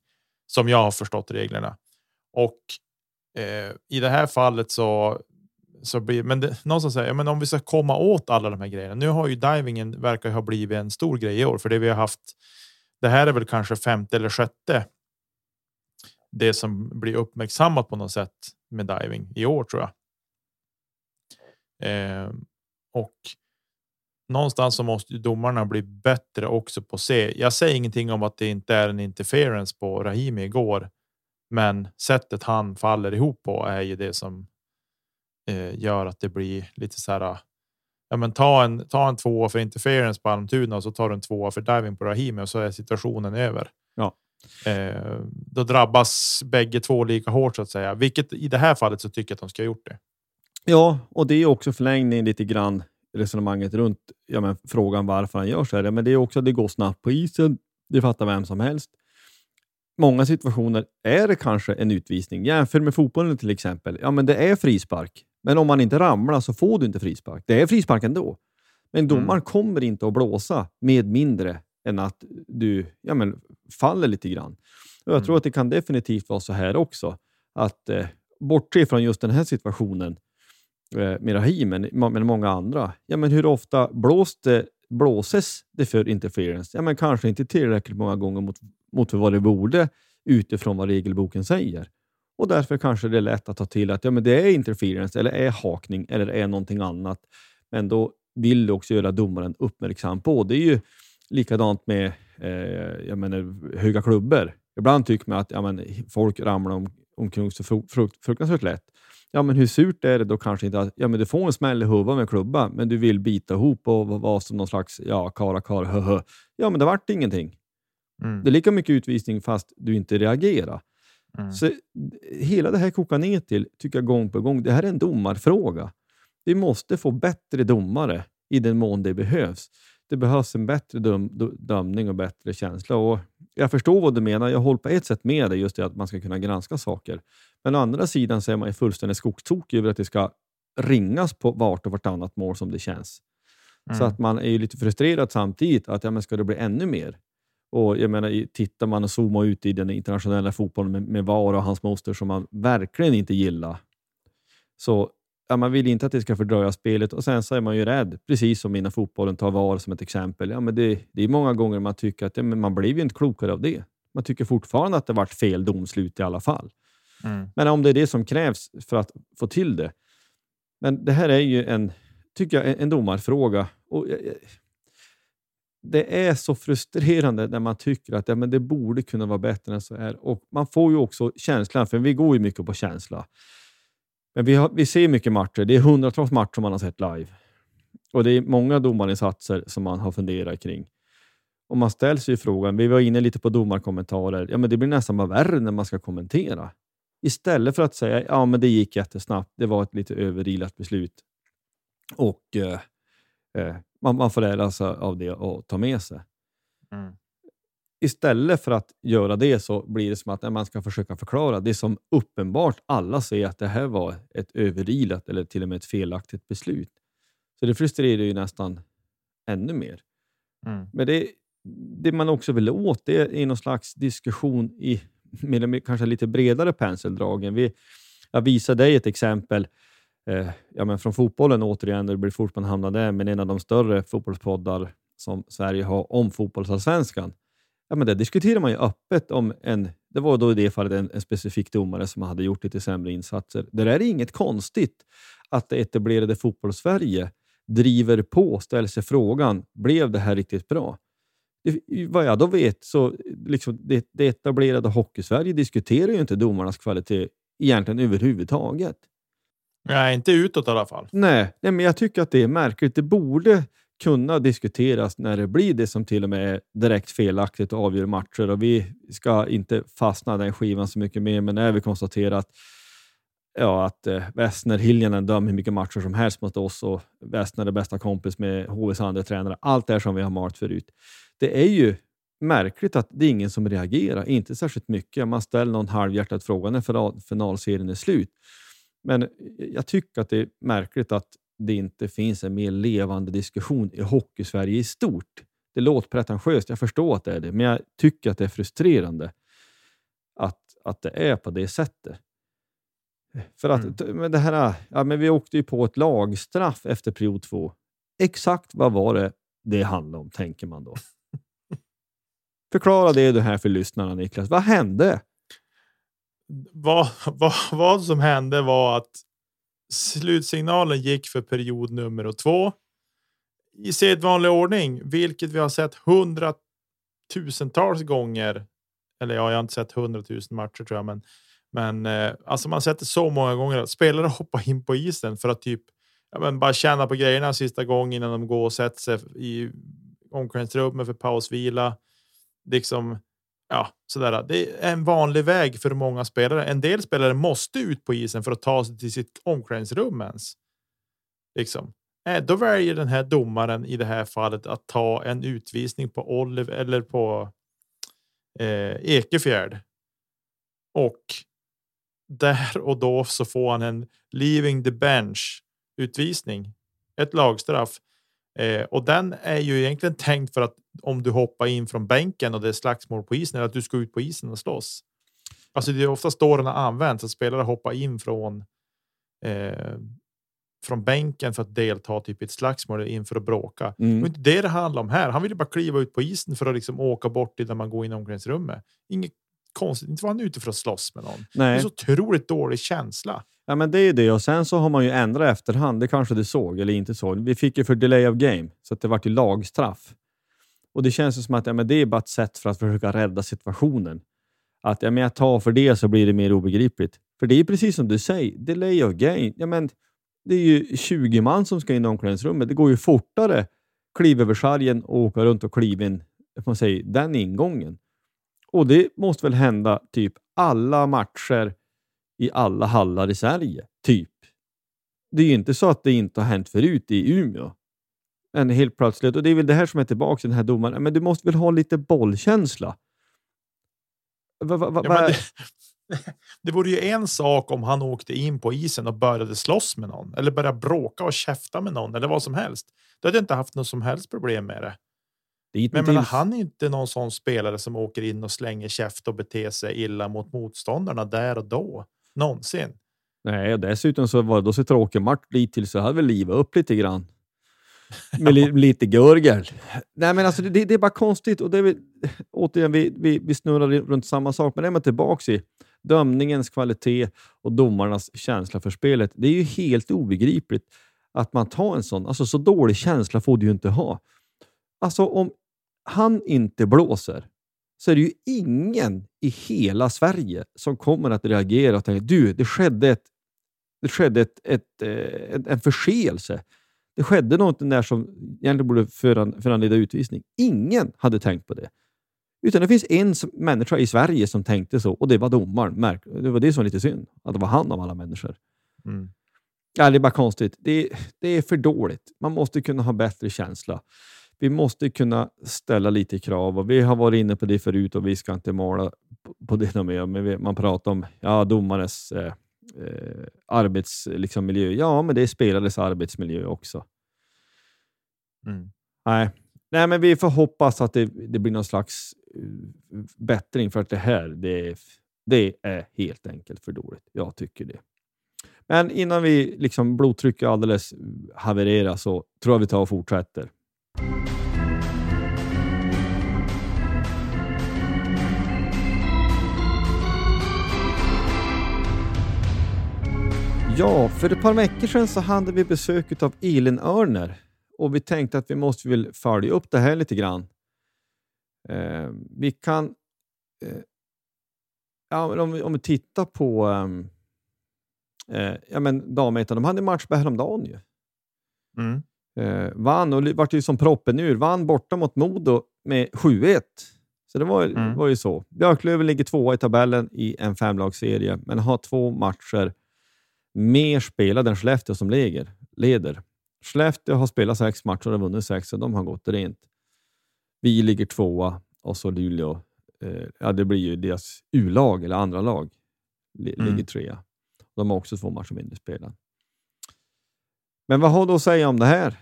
som jag har förstått reglerna. Och eh, i det här fallet så så blir men det, som säger men om vi ska komma åt alla de här grejerna. Nu har ju divingen verkar ha blivit en stor grej i år för det vi har haft. Det här är väl kanske femte eller sjätte. Det som blir uppmärksammat på något sätt med diving i år tror jag. Eh, och någonstans så måste domarna bli bättre också på se. Jag säger ingenting om att det inte är en interference på Rahimi igår, men sättet han faller ihop på är ju det som eh, gör att det blir lite så här. Ja, men ta en ta en tvåa för interference på Almtuna och så tar du en tvåa för diving på Rahimi och så är situationen över. Ja. Eh, då drabbas bägge två lika hårt så att säga, vilket i det här fallet så tycker jag att de ska ha gjort det. Ja, och det är också förlängning lite grann resonemanget runt ja, men, frågan varför han gör så här. Men det är också att det går snabbt på isen. Det fattar vem som helst. Många situationer är det kanske en utvisning. Jämför med fotbollen till exempel. Ja, men det är frispark. Men om man inte ramlar så får du inte frispark. Det är frispark ändå. Men domaren mm. kommer inte att blåsa med mindre än att du ja, men, faller lite grann. Och jag mm. tror att det kan definitivt vara så här också. Att eh, bortse från just den här situationen eh, men, men många andra. Ja, men hur ofta blåste, blåses det för interference? Ja, men kanske inte tillräckligt många gånger mot, mot vad det borde utifrån vad regelboken säger. Och därför kanske det är lätt att ta till att ja, men det är interference, eller är hakning, eller är någonting annat. Men då vill du också göra domaren uppmärksam på. Det är ju likadant med eh, jag menar, höga klubbor. Ibland tycker man att ja, men, folk ramlar om, omkring så frukt, fruktansvärt lätt. Ja, men hur surt är det då kanske inte att ja, men du får en smäll i huvudet med klubba, men du vill bita ihop och vara som någon slags ja, kara kara hö, hö. Ja, men det vart ingenting. Mm. Det är lika mycket utvisning fast du inte reagerar. Mm. Så hela det här kokar ner till, tycker jag gång på gång, det här är en domarfråga. Vi måste få bättre domare i den mån det behövs. Det behövs en bättre döm, dömning och bättre känsla. Och jag förstår vad du menar. Jag håller på ett sätt med dig, just det att man ska kunna granska saker. Men å andra sidan så är man ju fullständigt skogstokig över att det ska ringas på vart och vartannat mål som det känns. Mm. Så att man är ju lite frustrerad samtidigt. att ja, men Ska det bli ännu mer? Och jag menar, Tittar man och zoomar ut i den internationella fotbollen med, med VAR och hans moster som man verkligen inte gillar, så ja, man vill inte att det ska fördröja spelet och sen så är man ju rädd, precis som innan fotbollen, tar VAR som ett exempel. Ja, men det, det är många gånger man tycker att ja, men man blir ju inte klokare av det. Man tycker fortfarande att det varit fel domslut i alla fall. Mm. Men om det är det som krävs för att få till det. Men det här är ju en, tycker jag, en, en domarfråga. Och, eh, eh, det är så frustrerande när man tycker att ja, men det borde kunna vara bättre än så här. Och Man får ju också känslan, för vi går ju mycket på känsla. Men vi, har, vi ser mycket matcher. Det är hundratals matcher som man har sett live. Och det är många domarinsatser som man har funderat kring. Och man ställs ju frågan, vi var inne lite på domarkommentarer, ja, men det blir nästan bara värre när man ska kommentera. Istället för att säga, ja men det gick jättesnabbt, det var ett lite överilat beslut. Och eh, eh, man, man får lära sig av det och ta med sig. Mm. Istället för att göra det så blir det som att man ska försöka förklara det som uppenbart alla ser att det här var ett överilat eller till och med ett felaktigt beslut. Så det frustrerar ju nästan ännu mer. Mm. Men det, det man också vill åt det är någon slags diskussion i med kanske lite bredare penseldragen. Vi, jag visade dig ett exempel eh, ja, men från fotbollen återigen, det blir fort man hamnar där, men en av de större fotbollspoddar som Sverige har om fotbollsallsvenskan. Ja, men där diskuterar man ju öppet om en, det var då i det fallet en, en specifik domare som hade gjort lite sämre insatser. Där är det inget konstigt att det etablerade fotbollssverige driver på och ställer sig frågan, blev det här riktigt bra? Vad jag då vet så liksom det, det etablerade Hockeysverige diskuterar ju inte domarnas kvalitet egentligen överhuvudtaget. Nej, inte utåt i alla fall. Nej, nej, men jag tycker att det är märkligt. Det borde kunna diskuteras när det blir det som till och med är direkt felaktigt och avgör matcher. Och vi ska inte fastna den skivan så mycket mer, men när vi konstaterar att ja, att eh, Westner Hiljanen dömer hur mycket matcher som helst mot oss och Wessner är bästa kompis med HVs andra tränare. Allt det som vi har malt förut. Det är ju märkligt att det är ingen som reagerar, inte särskilt mycket. Man ställer någon halvhjärtad fråga när finalserien är slut. Men jag tycker att det är märkligt att det inte finns en mer levande diskussion i Hockeysverige i stort. Det låter pretentiöst, jag förstår att det är det, men jag tycker att det är frustrerande att, att det är på det sättet. För att mm. men det här, ja, men vi åkte ju på ett lagstraff efter period två. Exakt vad var det det handlade om, tänker man då. <laughs> Förklara det du här för lyssnarna, Niklas. Vad hände? Vad, vad, vad som hände var att slutsignalen gick för period nummer två i sedvanlig ordning, vilket vi har sett hundratusentals gånger. Eller ja, jag har inte sett hundratusen matcher tror jag, men men eh, alltså man sett det så många gånger att spelare hoppar in på isen för att typ ja, men bara känna på grejerna sista gången innan de går och sätter sig i omklädningsrummet för pausvila. Liksom, ja, sådär. Det är en vanlig väg för många spelare. En del spelare måste ut på isen för att ta sig till sitt omklädningsrum ens. Liksom. Eh, då väljer den här domaren i det här fallet att ta en utvisning på Oliver eller på eh, Ekefjärd. Och där och då så får han en leaving the bench utvisning, ett lagstraff. Eh, och den är ju egentligen tänkt för att om du hoppar in från bänken och det är slagsmål på isen, eller att du ska ut på isen och slåss. Alltså det är oftast då den har använts, att spelare hoppar in från eh, från bänken för att delta typ i ett slagsmål inför att bråka. Det Mm. var inte det det handlar om här. Han ville bara kliva ut på isen för att liksom åka bort där man går in i omklädningsrummet. Inget konstigt. Inte var han ute för att slåss med någon. Det är Nej. så otroligt dålig känsla. Ja, men det är det. Och sen så har man ju ändrat efterhand. Det kanske du såg eller inte såg. Vi fick ju för delay of game, så att det vart ju lagstraff. Och det känns ju som att ja, men det är bara ett sätt för att försöka rädda situationen. Att ja, men jag tar för det så blir det mer obegripligt. För det är precis som du säger, delay of game. Ja, men det är ju 20 man som ska in i omklädningsrummet. Det går ju fortare kliva över sargen och åka runt och kliva in man säga, den ingången. Och det måste väl hända typ alla matcher i alla hallar i Sverige, typ. Det är ju inte så att det inte har hänt förut i Umeå. Men helt plötsligt, och det är väl det här som är tillbaka i den här domaren, men du måste väl ha lite bollkänsla? Va, va, va, Ja, det, <laughs> det vore ju en sak om han åkte in på isen och började slåss med någon eller började bråka och käfta med någon eller vad som helst. Då hade jag inte haft något som helst problem med det. Dit Men jag tills- han är inte någon sån spelare som åker in och slänger käft och beter sig illa mot motståndarna där och då. Någonsin. Nej, och dessutom så var det då så tråkig match dit till så hade väl livat upp lite grann. <laughs> Med li, lite gurgel. Nej, men alltså det, det är bara konstigt. Och det är, väl- återigen, vi, vi, vi snurrar runt samma sak, men det är man tillbaka i. Dömningens kvalitet och domarnas känsla för spelet. Det är ju helt obegripligt att man tar en sån. Alltså så dålig känsla får du ju inte ha. Alltså om han inte blåser så är det ju ingen i hela Sverige som kommer att reagera och tänka du, det skedde, ett, det skedde ett, ett, eh, en, förseelse. Det skedde något där som egentligen borde föran, föranleda utvisning. Ingen hade tänkt på det. Utan det finns en människa i Sverige som tänkte så och det var domaren. Det var det som var lite synd, att det var han av alla människor. Mm. Ja, det är bara konstigt. Det, det är för dåligt. Man måste kunna ha bättre känsla. Vi måste kunna ställa lite krav och vi har varit inne på det förut och vi ska inte måla på- det något mer. Men man pratar om ja, domares eh, eh, arbetsmiljö. Liksom, ja, men det är spelares arbetsmiljö också. Mm. Nej. Nej, men vi får hoppas att det, det blir någon slags eh, bättring för att det här, det, är- det är helt enkelt för dåligt. Jag tycker det. Men innan vi liksom blodtrycket alldeles havererar så tror jag vi tar och fortsätter. Ja, för ett par veckor sedan så hade vi besök av Elin Örner och vi tänkte att vi måste väl följa upp det här lite grann. Eh, vi kan... Eh, ja, om, vi, om vi tittar på eh, eh ja, men damettan, de hade match häromdagen ju. Mm. Eh, vann och vart ju som proppen ur. Vann borta mot Modo med 7-1. Så det var, Mm. var ju så. Björklöven ligger tvåa i tabellen i en femlagsserie, men har två matcher mer spelade än Skellefteå som läger, leder. Skellefteå har spelat sex matcher och vunnit sex, och de har gått rent. Vi ligger tvåa och så Luleå, eh, ja det blir ju deras U-lag eller andra lag, Mm. ligger trea. De har också två matcher mindre spelade. Men vad har du att säga om det här?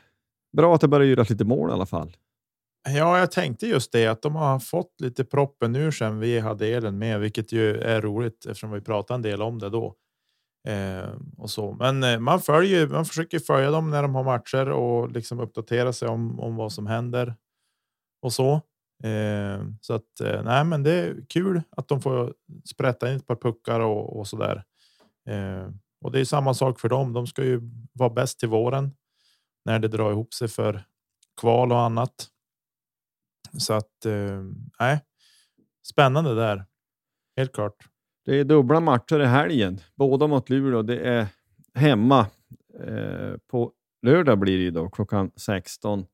Bra att det börjar göras lite mål i alla fall. Ja, jag tänkte just det att de har fått lite proppen ur sen vi hade elen med, vilket ju är roligt eftersom vi pratade en del om det då. Eh, och så. Men eh, man följer, man försöker följa dem när de har matcher och liksom uppdatera sig om, om vad som händer och så. Eh, så att eh, nej, men det är kul att de får sprätta in ett par puckar och, och så där. Eh, och det är samma sak för dem. De ska ju vara bäst till våren när det drar ihop sig för kval och annat. Så att eh, nej, spännande där. Helt klart. Det är dubbla matcher i helgen, båda mot Luleå. Det är hemma. Eh, på lördag blir det då klockan 16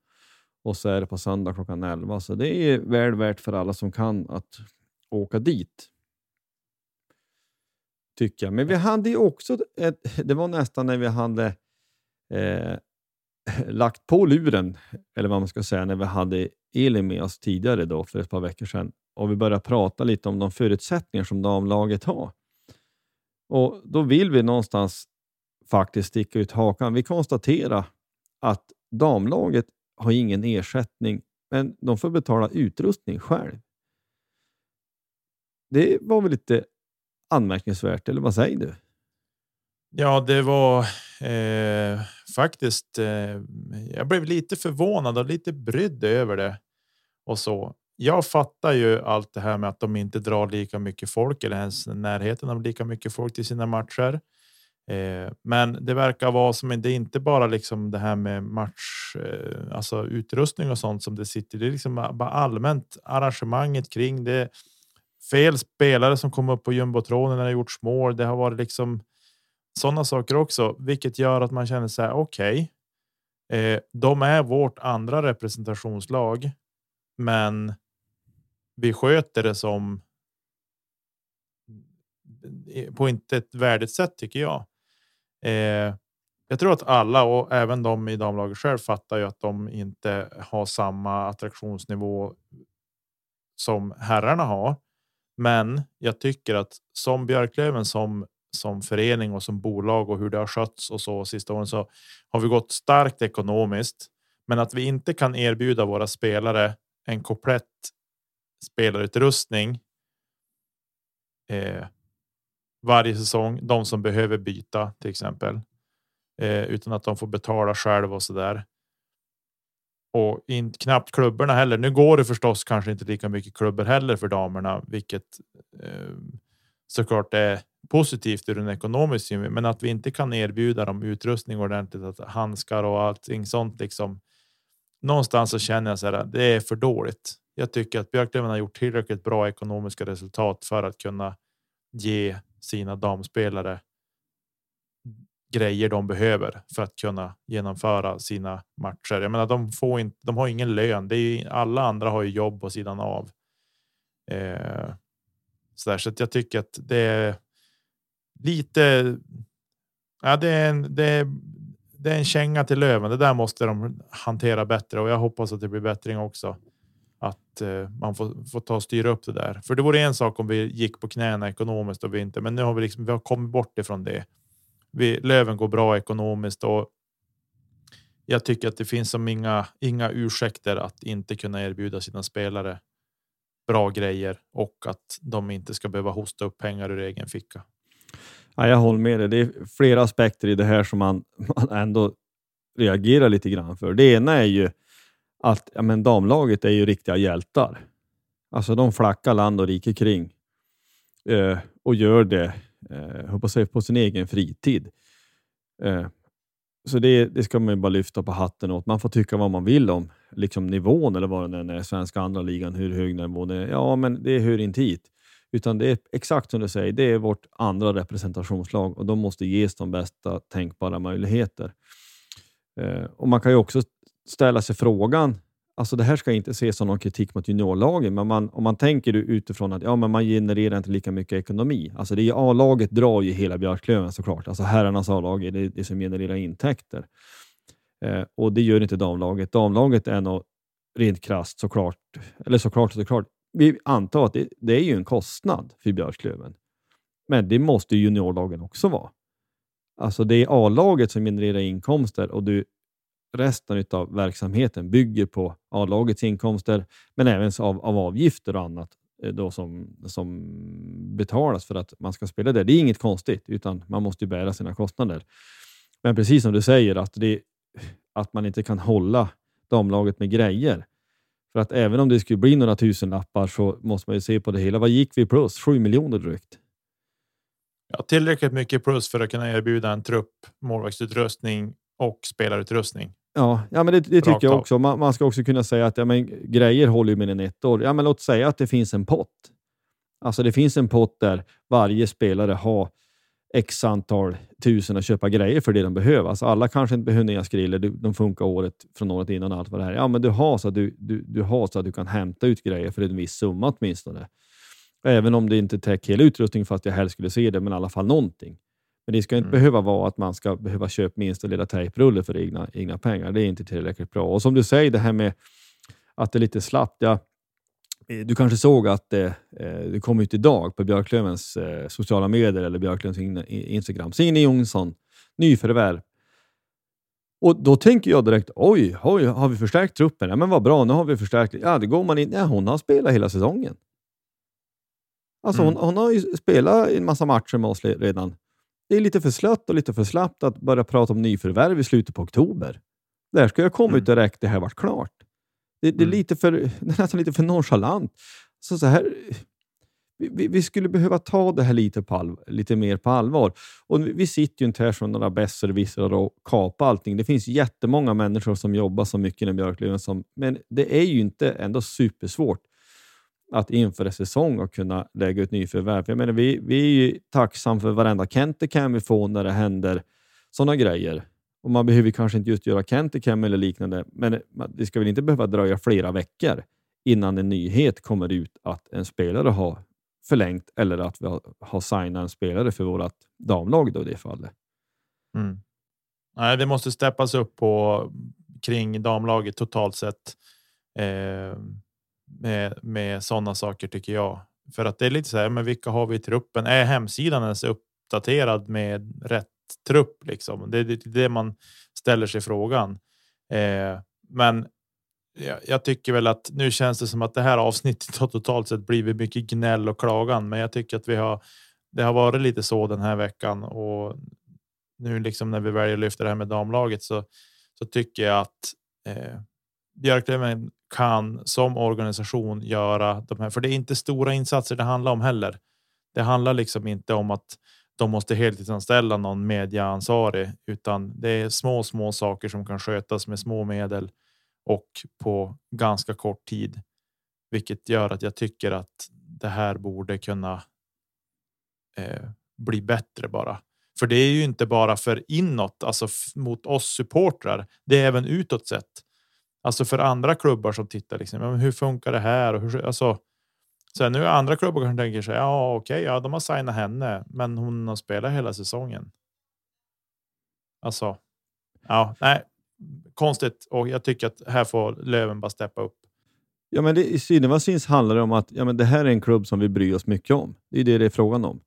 och så är det på söndag klockan 11. Så det är väl värt för alla som kan att åka dit. Tycker jag. Men vi hade ju också, ett, <laughs> det var nästan när vi hade eh, <laughs> lagt på luren, eller vad man ska säga, när vi hade Elin med oss tidigare då för ett par veckor sedan och vi började prata lite om de förutsättningar som damlaget har. Och Då vill vi någonstans faktiskt sticka ut hakan. Vi konstaterar att damlaget har ingen ersättning, men de får betala utrustning själv. Det var väl lite anmärkningsvärt, eller vad säger du? Ja, det var eh, faktiskt. Eh, jag blev lite förvånad och lite brydd över det och så. Jag fattar ju allt det här med att de inte drar lika mycket folk eller ens närheten av lika mycket folk till sina matcher. Eh, men det verkar vara som det är inte bara liksom det här med match, eh, alltså utrustning och sånt som det sitter. Det är liksom bara allmänt arrangemanget kring det. Fel spelare som kom upp på jumbotronen när det gjorts mål. Det har varit liksom sådana saker också, vilket gör att man känner så här. Okej, okay, eh, de är vårt andra representationslag, men vi sköter det som på inte ett värdigt sätt tycker jag. Eh, jag tror att alla och även de i damlaget själv fattar ju att de inte har samma attraktionsnivå som herrarna har. Men jag tycker att som Björklöven som som förening och som bolag och hur det har skötts och så sista åren så har vi gått starkt ekonomiskt. Men att vi inte kan erbjuda våra spelare en komplett spelarutrustning. Eh, varje säsong, de som behöver byta till exempel. Eh, utan att de får betala själv och så där. Och in, knappt klubborna heller. Nu går det förstås kanske inte lika mycket klubbor heller för damerna, vilket eh, såklart är positivt ur en ekonomisk synvinkel. Men att vi inte kan erbjuda dem utrustning ordentligt, att handskar och allting sånt liksom. Någonstans så känner jag så här. Det är för dåligt. Jag tycker att Björklöven har gjort tillräckligt bra ekonomiska resultat för att kunna ge sina damspelare grejer de behöver för att kunna genomföra sina matcher. Jag menar, de får inte. De har ingen lön. Det är alla andra har ju jobb på sidan av. Eh, så, där, så att jag tycker att det är lite. Ja, det är en, det är, det är en känga till Löven. Det där måste de hantera bättre och jag hoppas att det blir bättring också att eh, man får, får ta och styra upp det där. För det vore en sak om vi gick på knäna ekonomiskt och vi inte, men nu har vi liksom, vi har kommit bort ifrån det. Vi, Löven går bra ekonomiskt och jag tycker att det finns som inga, inga ursäkter att inte kunna erbjuda sina spelare bra grejer och att de inte ska behöva hosta upp pengar ur egen ficka. Ja, jag håller med dig. Det är flera aspekter i det här som man, <laughs> man ändå reagerar lite grann för. Det ena är ju att ja, men damlaget är ju riktiga hjältar. Alltså de flackar land och rike kring eh, och gör det eh, hoppas jag, på sin egen fritid. Eh, så det, det ska man ju bara lyfta på hatten åt. Man får tycka vad man vill om liksom nivån eller vad den är, svenska andra ligan, hur hög nivån är. Ja, men det hör inte hit. Utan det är exakt som du säger, det är vårt andra representationslag och de måste ges de bästa tänkbara möjligheter. Eh, och Man kan ju också ställa sig frågan, alltså det här ska inte ses som någon kritik mot juniorlagen, men man, om man tänker utifrån att ja, men man genererar inte lika mycket ekonomi. Alltså det A-laget drar ju hela Björklöven såklart. Alltså herrarnas A-lag är det, det som genererar intäkter. Eh, och det gör inte damlaget. Damlaget är nog rent krasst såklart, eller såklart såklart, vi antar att det, det, är ju en kostnad för Björklöven. Men det måste juniorlagen också vara. Alltså det är A-laget som genererar inkomster och du, resten av verksamheten bygger på A-lagets inkomster, men även av, av avgifter och annat eh, då som, som betalas för att man ska spela där. Det är inget konstigt, utan man måste bära sina kostnader. Men precis som du säger, att, det, att man inte kan hålla damlaget med grejer. För att även om det skulle bli några tusen lappar så måste man ju se på det hela. Vad gick vi plus? Sju miljoner drygt. Ja, tillräckligt mycket plus för att kunna erbjuda en trupp, målvaktsutrustning och spelarutrustning. Ja, ja men det, det tycker jag också. Man, man, ska också kunna säga att ja, men, grejer håller ju mer än ett år. Ja, men låt säga att det finns en pott. Alltså det finns en pott där varje spelare har x antal tusen att köpa grejer för det de behöver. Alltså alla kanske inte behöver nya skriller, de funkar året från året innan allt vad det här Ja, men du har så att du, du, du har så att du kan hämta ut grejer för en viss summa åtminstone. Även om det inte täcker hela utrustningen fast jag helst skulle se det, men i alla fall någonting. Men det ska inte mm. behöva vara att man ska behöva köpa minsta lilla tejprulle för egna, egna pengar. Det är inte tillräckligt bra. Och som du säger, det här med att det är lite slappt. Ja, Eh, du kanske såg att eh, eh, det kom ut idag på Björklövens sociala medier eller Björklövens in, Instagram. Signe Jonsson, nyförvärv. Och då tänker jag direkt, oj, oj, har vi förstärkt truppen? Ja, men vad bra, nu har vi förstärkt. Ja, det går man in. Ja, hon har spelat hela säsongen. Alltså mm. hon, hon, har ju spelat en massa matcher med oss redan. Det är lite för slött och lite för slappt att börja prata om nyförvärv i slutet på oktober. Där ska jag komma Mm. ut direkt, det här vart klart. Det, det, är, Mm. lite för, <laughs> det är nästan lite för nonchalant. Så, så här, vi, vi- skulle behöva ta det här lite, på lite mer på allvar. Och vi vi sitter ju inte här som några besserwissrar och kapar allting. Det finns jättemånga människor som jobbar så mycket inom Björklöven, som, men det är ju inte ändå supersvårt att inför en säsong och kunna lägga ut nyförvärv. Jag menar, vi, vi är ju tacksamma för varenda Kentecam vi får när det händer sådana grejer. Och man behöver kanske inte just göra Kentecam eller liknande, men det ska väl inte behöva dröja flera veckor innan en nyhet kommer ut att en spelare har förlängt eller att vi har, har signat en spelare för vårt damlag då i det fallet. Mm. Nej, det måste steppas upp på kring damlaget totalt sett. Eh, med med sådana saker tycker jag. För att det är lite så här, men vilka har vi i truppen? Är hemsidan ens uppdaterad med rätt trupp? Liksom? Det är det, det man ställer sig frågan. Eh, men jag, jag tycker väl att nu känns det som att det här avsnittet har totalt sett blivit mycket gnäll och klagan. Men jag tycker att vi har. Det har varit lite så den här veckan och nu liksom när vi väljer att lyfta det här med damlaget så, så tycker jag att eh, Björklöven kan som organisation göra de här, för det är inte stora insatser det handlar om heller. Det handlar liksom inte om att de måste heltidsanställa någon medieansvarig, utan det är små, små saker som kan skötas med små medel och på ganska kort tid, vilket gör att jag tycker att det här borde kunna eh, bli bättre bara. För det är ju inte bara för inåt, alltså mot oss supportrar. Det är även utåt sett. Alltså för andra klubbar som tittar liksom. Ja, hur funkar det här? Och hur, alltså, sen nu är andra klubbar kanske tänker sig. Ja, okej, ja, de har signat henne, men hon har spelat hela säsongen. Alltså, ja, nej, konstigt. Och jag tycker att här får Löven bara steppa upp. Ja, men det, I sist handlar det om att ja, men det här är en klubb som vi bryr oss mycket om. Det är det det är frågan om.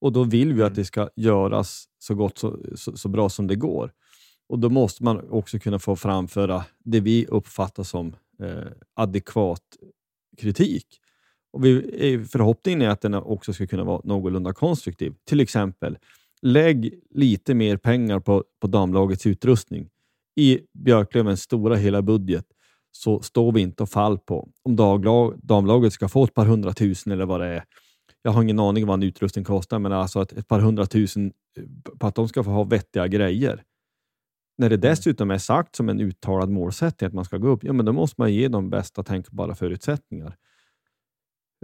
Och då vill vi att Mm. det ska göras så gott så, så, så bra som det går. Och då måste man också kunna få framföra det vi uppfattar som eh, adekvat kritik. Och vi, förhoppningen är att den också ska kunna vara någorlunda konstruktiv. Till exempel, lägg lite mer pengar på, på damlagets utrustning. I Björklövens stora hela budget så står vi inte och fall på om daglag, damlaget ska få ett par hundratusen eller vad det är. Jag har ingen aning om vad en utrustning kostar, men alltså ett, ett par hundratusen eh, på att de ska få ha vettiga grejer. När det dessutom är sagt som en uttalad målsättning att man ska gå upp, ja men då måste man ge dem bästa tänkbara förutsättningar.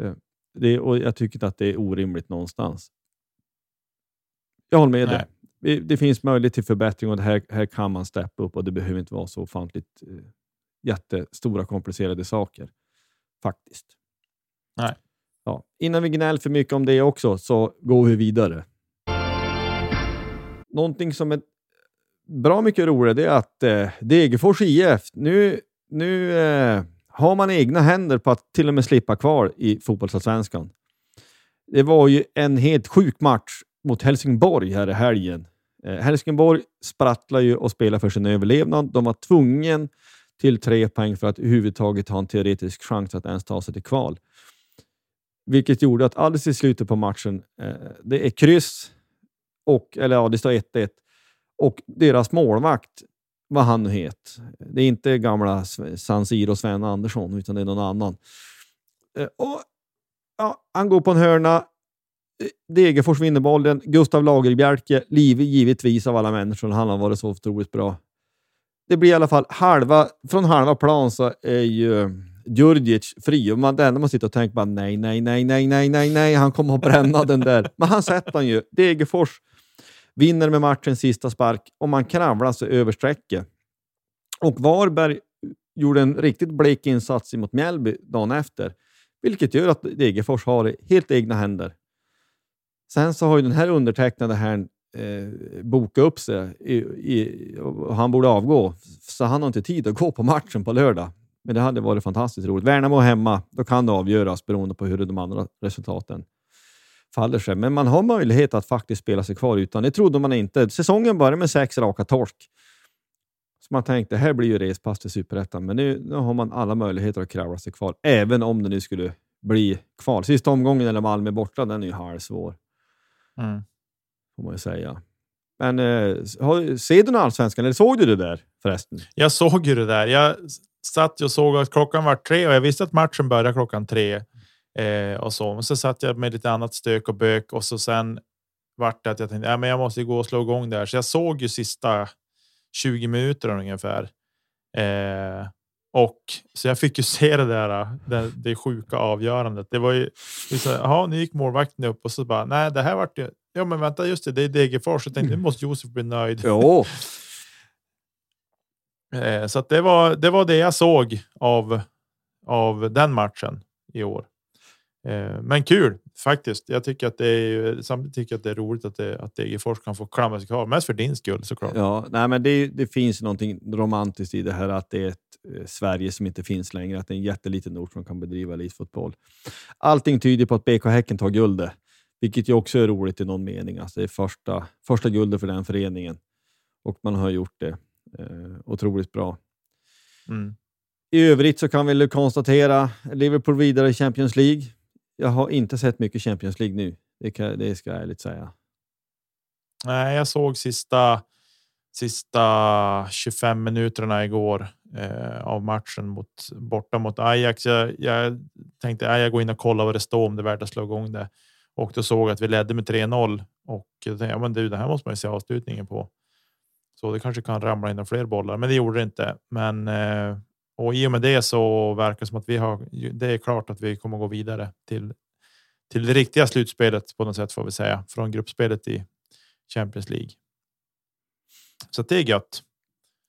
Eh, Det, och jag tycker inte att det är orimligt någonstans. Jag håller med Nej. dig. Det- Det finns möjlighet till förbättring och här, här kan man steppa upp och det behöver inte vara så ofantligt eh, jättestora komplicerade saker. Faktiskt. Nej. Ja. Innan vi gnäller för mycket om det också så går vi vidare. Någonting som är bra mycket roligare det är att eh, Degerfors IF, nu, nu eh, har man egna händer på att till och med slippa kvar i fotbollsallsvenskan. Det var ju en helt sjuk match mot Helsingborg här i helgen. Eh, Helsingborg sprattlar ju och spelar för sin överlevnad. De var tvungen till tre poäng för att överhuvudtaget ha en teoretisk chans att ens ta sig till kval. Vilket gjorde att alldeles i slutet på matchen, eh, det är kryss, och, eller ja, det står 1-1. Och deras målvakt, vad han nu het, det är inte gamla San Siro Sven Andersson, utan det är någon annan. Eh, och, ja, han går på en hörna, eh, Degerfors vinner bollen, Gustav Lagerbjälke, liv givetvis av alla människor, han har varit så otroligt bra. Det blir i alla fall halva, från halva plan så är ju Djurdjic fri och man, det enda man sitter och tänker bara nej, nej, nej, nej, nej, nej, nej, han kommer att bränna den där. Men han sätter han ju. Degerfors vinner med matchens sista spark och man kravlar sig över strecket. Och Varberg gjorde en riktigt blek insats mot Mjällby dagen efter, vilket gör att Degerfors har helt egna händer. Sen så har ju den här undertecknade här eh, bokat upp sig i, i, och han borde avgå, så han har inte tid att gå på matchen på lördag. Men det hade varit fantastiskt roligt. Värnamo hemma, då kan det avgöras beroende på hur de andra resultaten faller sig. Men man har möjlighet att faktiskt spela sig kvar utan. Det trodde man inte. Säsongen började med sex raka torsk. Så man tänkte, här blir ju respass till Superettan, men nu, nu har man alla möjligheter att kravla sig kvar, även om det nu skulle bli kvar. Sista omgången eller Malmö borta, den är ju halvsvår. Mm. Får man ju säga. Men eh, ser du allsvenskan eller såg du det där förresten? Jag såg ju det där. Jag satt och såg att klockan var tre och jag visste att matchen började klockan tre. Eh, och så. Men så satt jag med lite annat stök och bök och så sen vart det att jag tänkte ja, men jag måste gå och slå igång där. Så jag såg ju sista 20 minuter ungefär. Eh, och så jag fick ju <laughs> se det där, det, det sjuka avgörandet. Det var ju, så, jaha, nu gick målvakten upp och så bara, nej, det här vart ju, ja men vänta, just det, det är Degerfors. Jag tänkte, nu måste Josef bli nöjd. Jo. <laughs> Eh, så det var, det var det jag såg av, av den matchen i år. Eh, men kul faktiskt. Jag tycker att det är samtidigt tycker att det är roligt att, det, att Degerfors kan få klamra sig kvar. Mest för din skull såklart. Ja, nej, men det, det finns någonting romantiskt i det här att det är ett eh, Sverige som inte finns längre. Att det är en jätteliten ort som kan bedriva elitfotboll. Allting tyder på att BK Häcken tar guldet, vilket ju också är roligt i någon mening. Alltså det är första, första guldet för den föreningen och man har gjort det eh, otroligt bra. Mm. I övrigt så kan vi konstatera Liverpool vidare i Champions League. Jag har inte sett mycket Champions League nu. Det, kan, det ska jag ärligt säga. Nej, jag såg sista sista 25 minuterna igår eh, av matchen mot borta mot Ajax. Jag, jag tänkte att jag går in och kollar vad det står om det är värt att slå igång det och då såg jag att vi ledde med 3-0 och tänkte, ja, men du, det här måste man ju se avslutningen på. Så det kanske kan ramla in fler bollar, men det gjorde det inte. Men eh, och i och med det så verkar det som att vi har. Det är klart att vi kommer gå vidare till till det riktiga slutspelet på något sätt får vi säga från gruppspelet i Champions League. Så det är gött.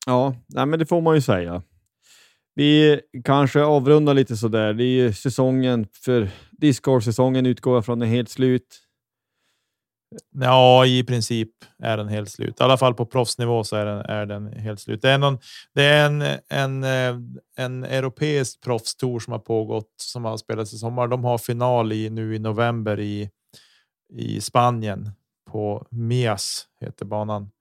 Ja, nej, men det får man ju säga. Vi kanske avrundar lite så där. Det är ju säsongen för discord säsongen utgår från är helt slut. Ja, i princip är den helt slut. I alla fall på proffsnivå så är den, är den helt slut. Det är, någon, det är en, en, eh, en europeisk proffstour som har pågått som har spelats i sommar. De har final i nu i november i, i Spanien på Mias heter banan.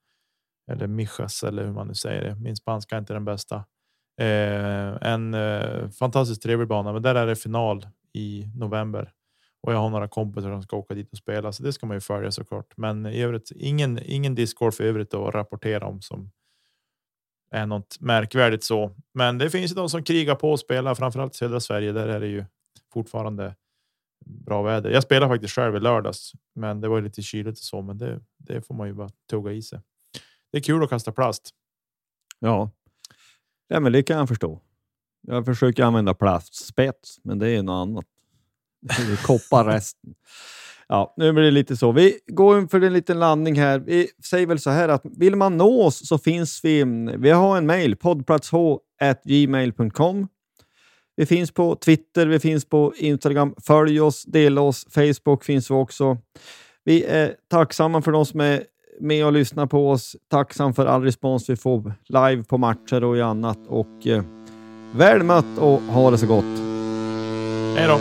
Eller Mijas eller hur man nu säger det. Min spanska är inte den bästa. Eh, en eh, fantastiskt trevlig bana, men där är det final i november och jag har några kompisar som ska åka dit och spela, så det ska man ju följa såklart. Men i övrigt ingen, ingen discgolf i övrigt att rapportera om som är något märkvärdigt så. Men det finns ju de som krigar på och spelar, framförallt södra Sverige. Där är det ju fortfarande bra väder. Jag spelar faktiskt själv i lördags, men det var lite kyligt och så. Men det, det får man ju bara tugga i sig. Det är kul att kasta plast. Ja, ja men det kan jag förstå. Jag försöker använda plastspets, men det är något annat. Kopparresten. koppar resten. Ja, nu blir det lite så. Vi går för en liten landning här. Vi säger väl så här att vill man nå oss så finns vi. Vi har en mejl, poddplatsh.gmail.com. Vi finns på Twitter, vi finns på Instagram. Följ oss, dela oss. Facebook finns vi också. Vi är tacksamma för de som är med och lyssnar på oss. Tacksam för all respons vi får live på matcher och i annat. Och eh, väl mött och ha det så gott. Hej då!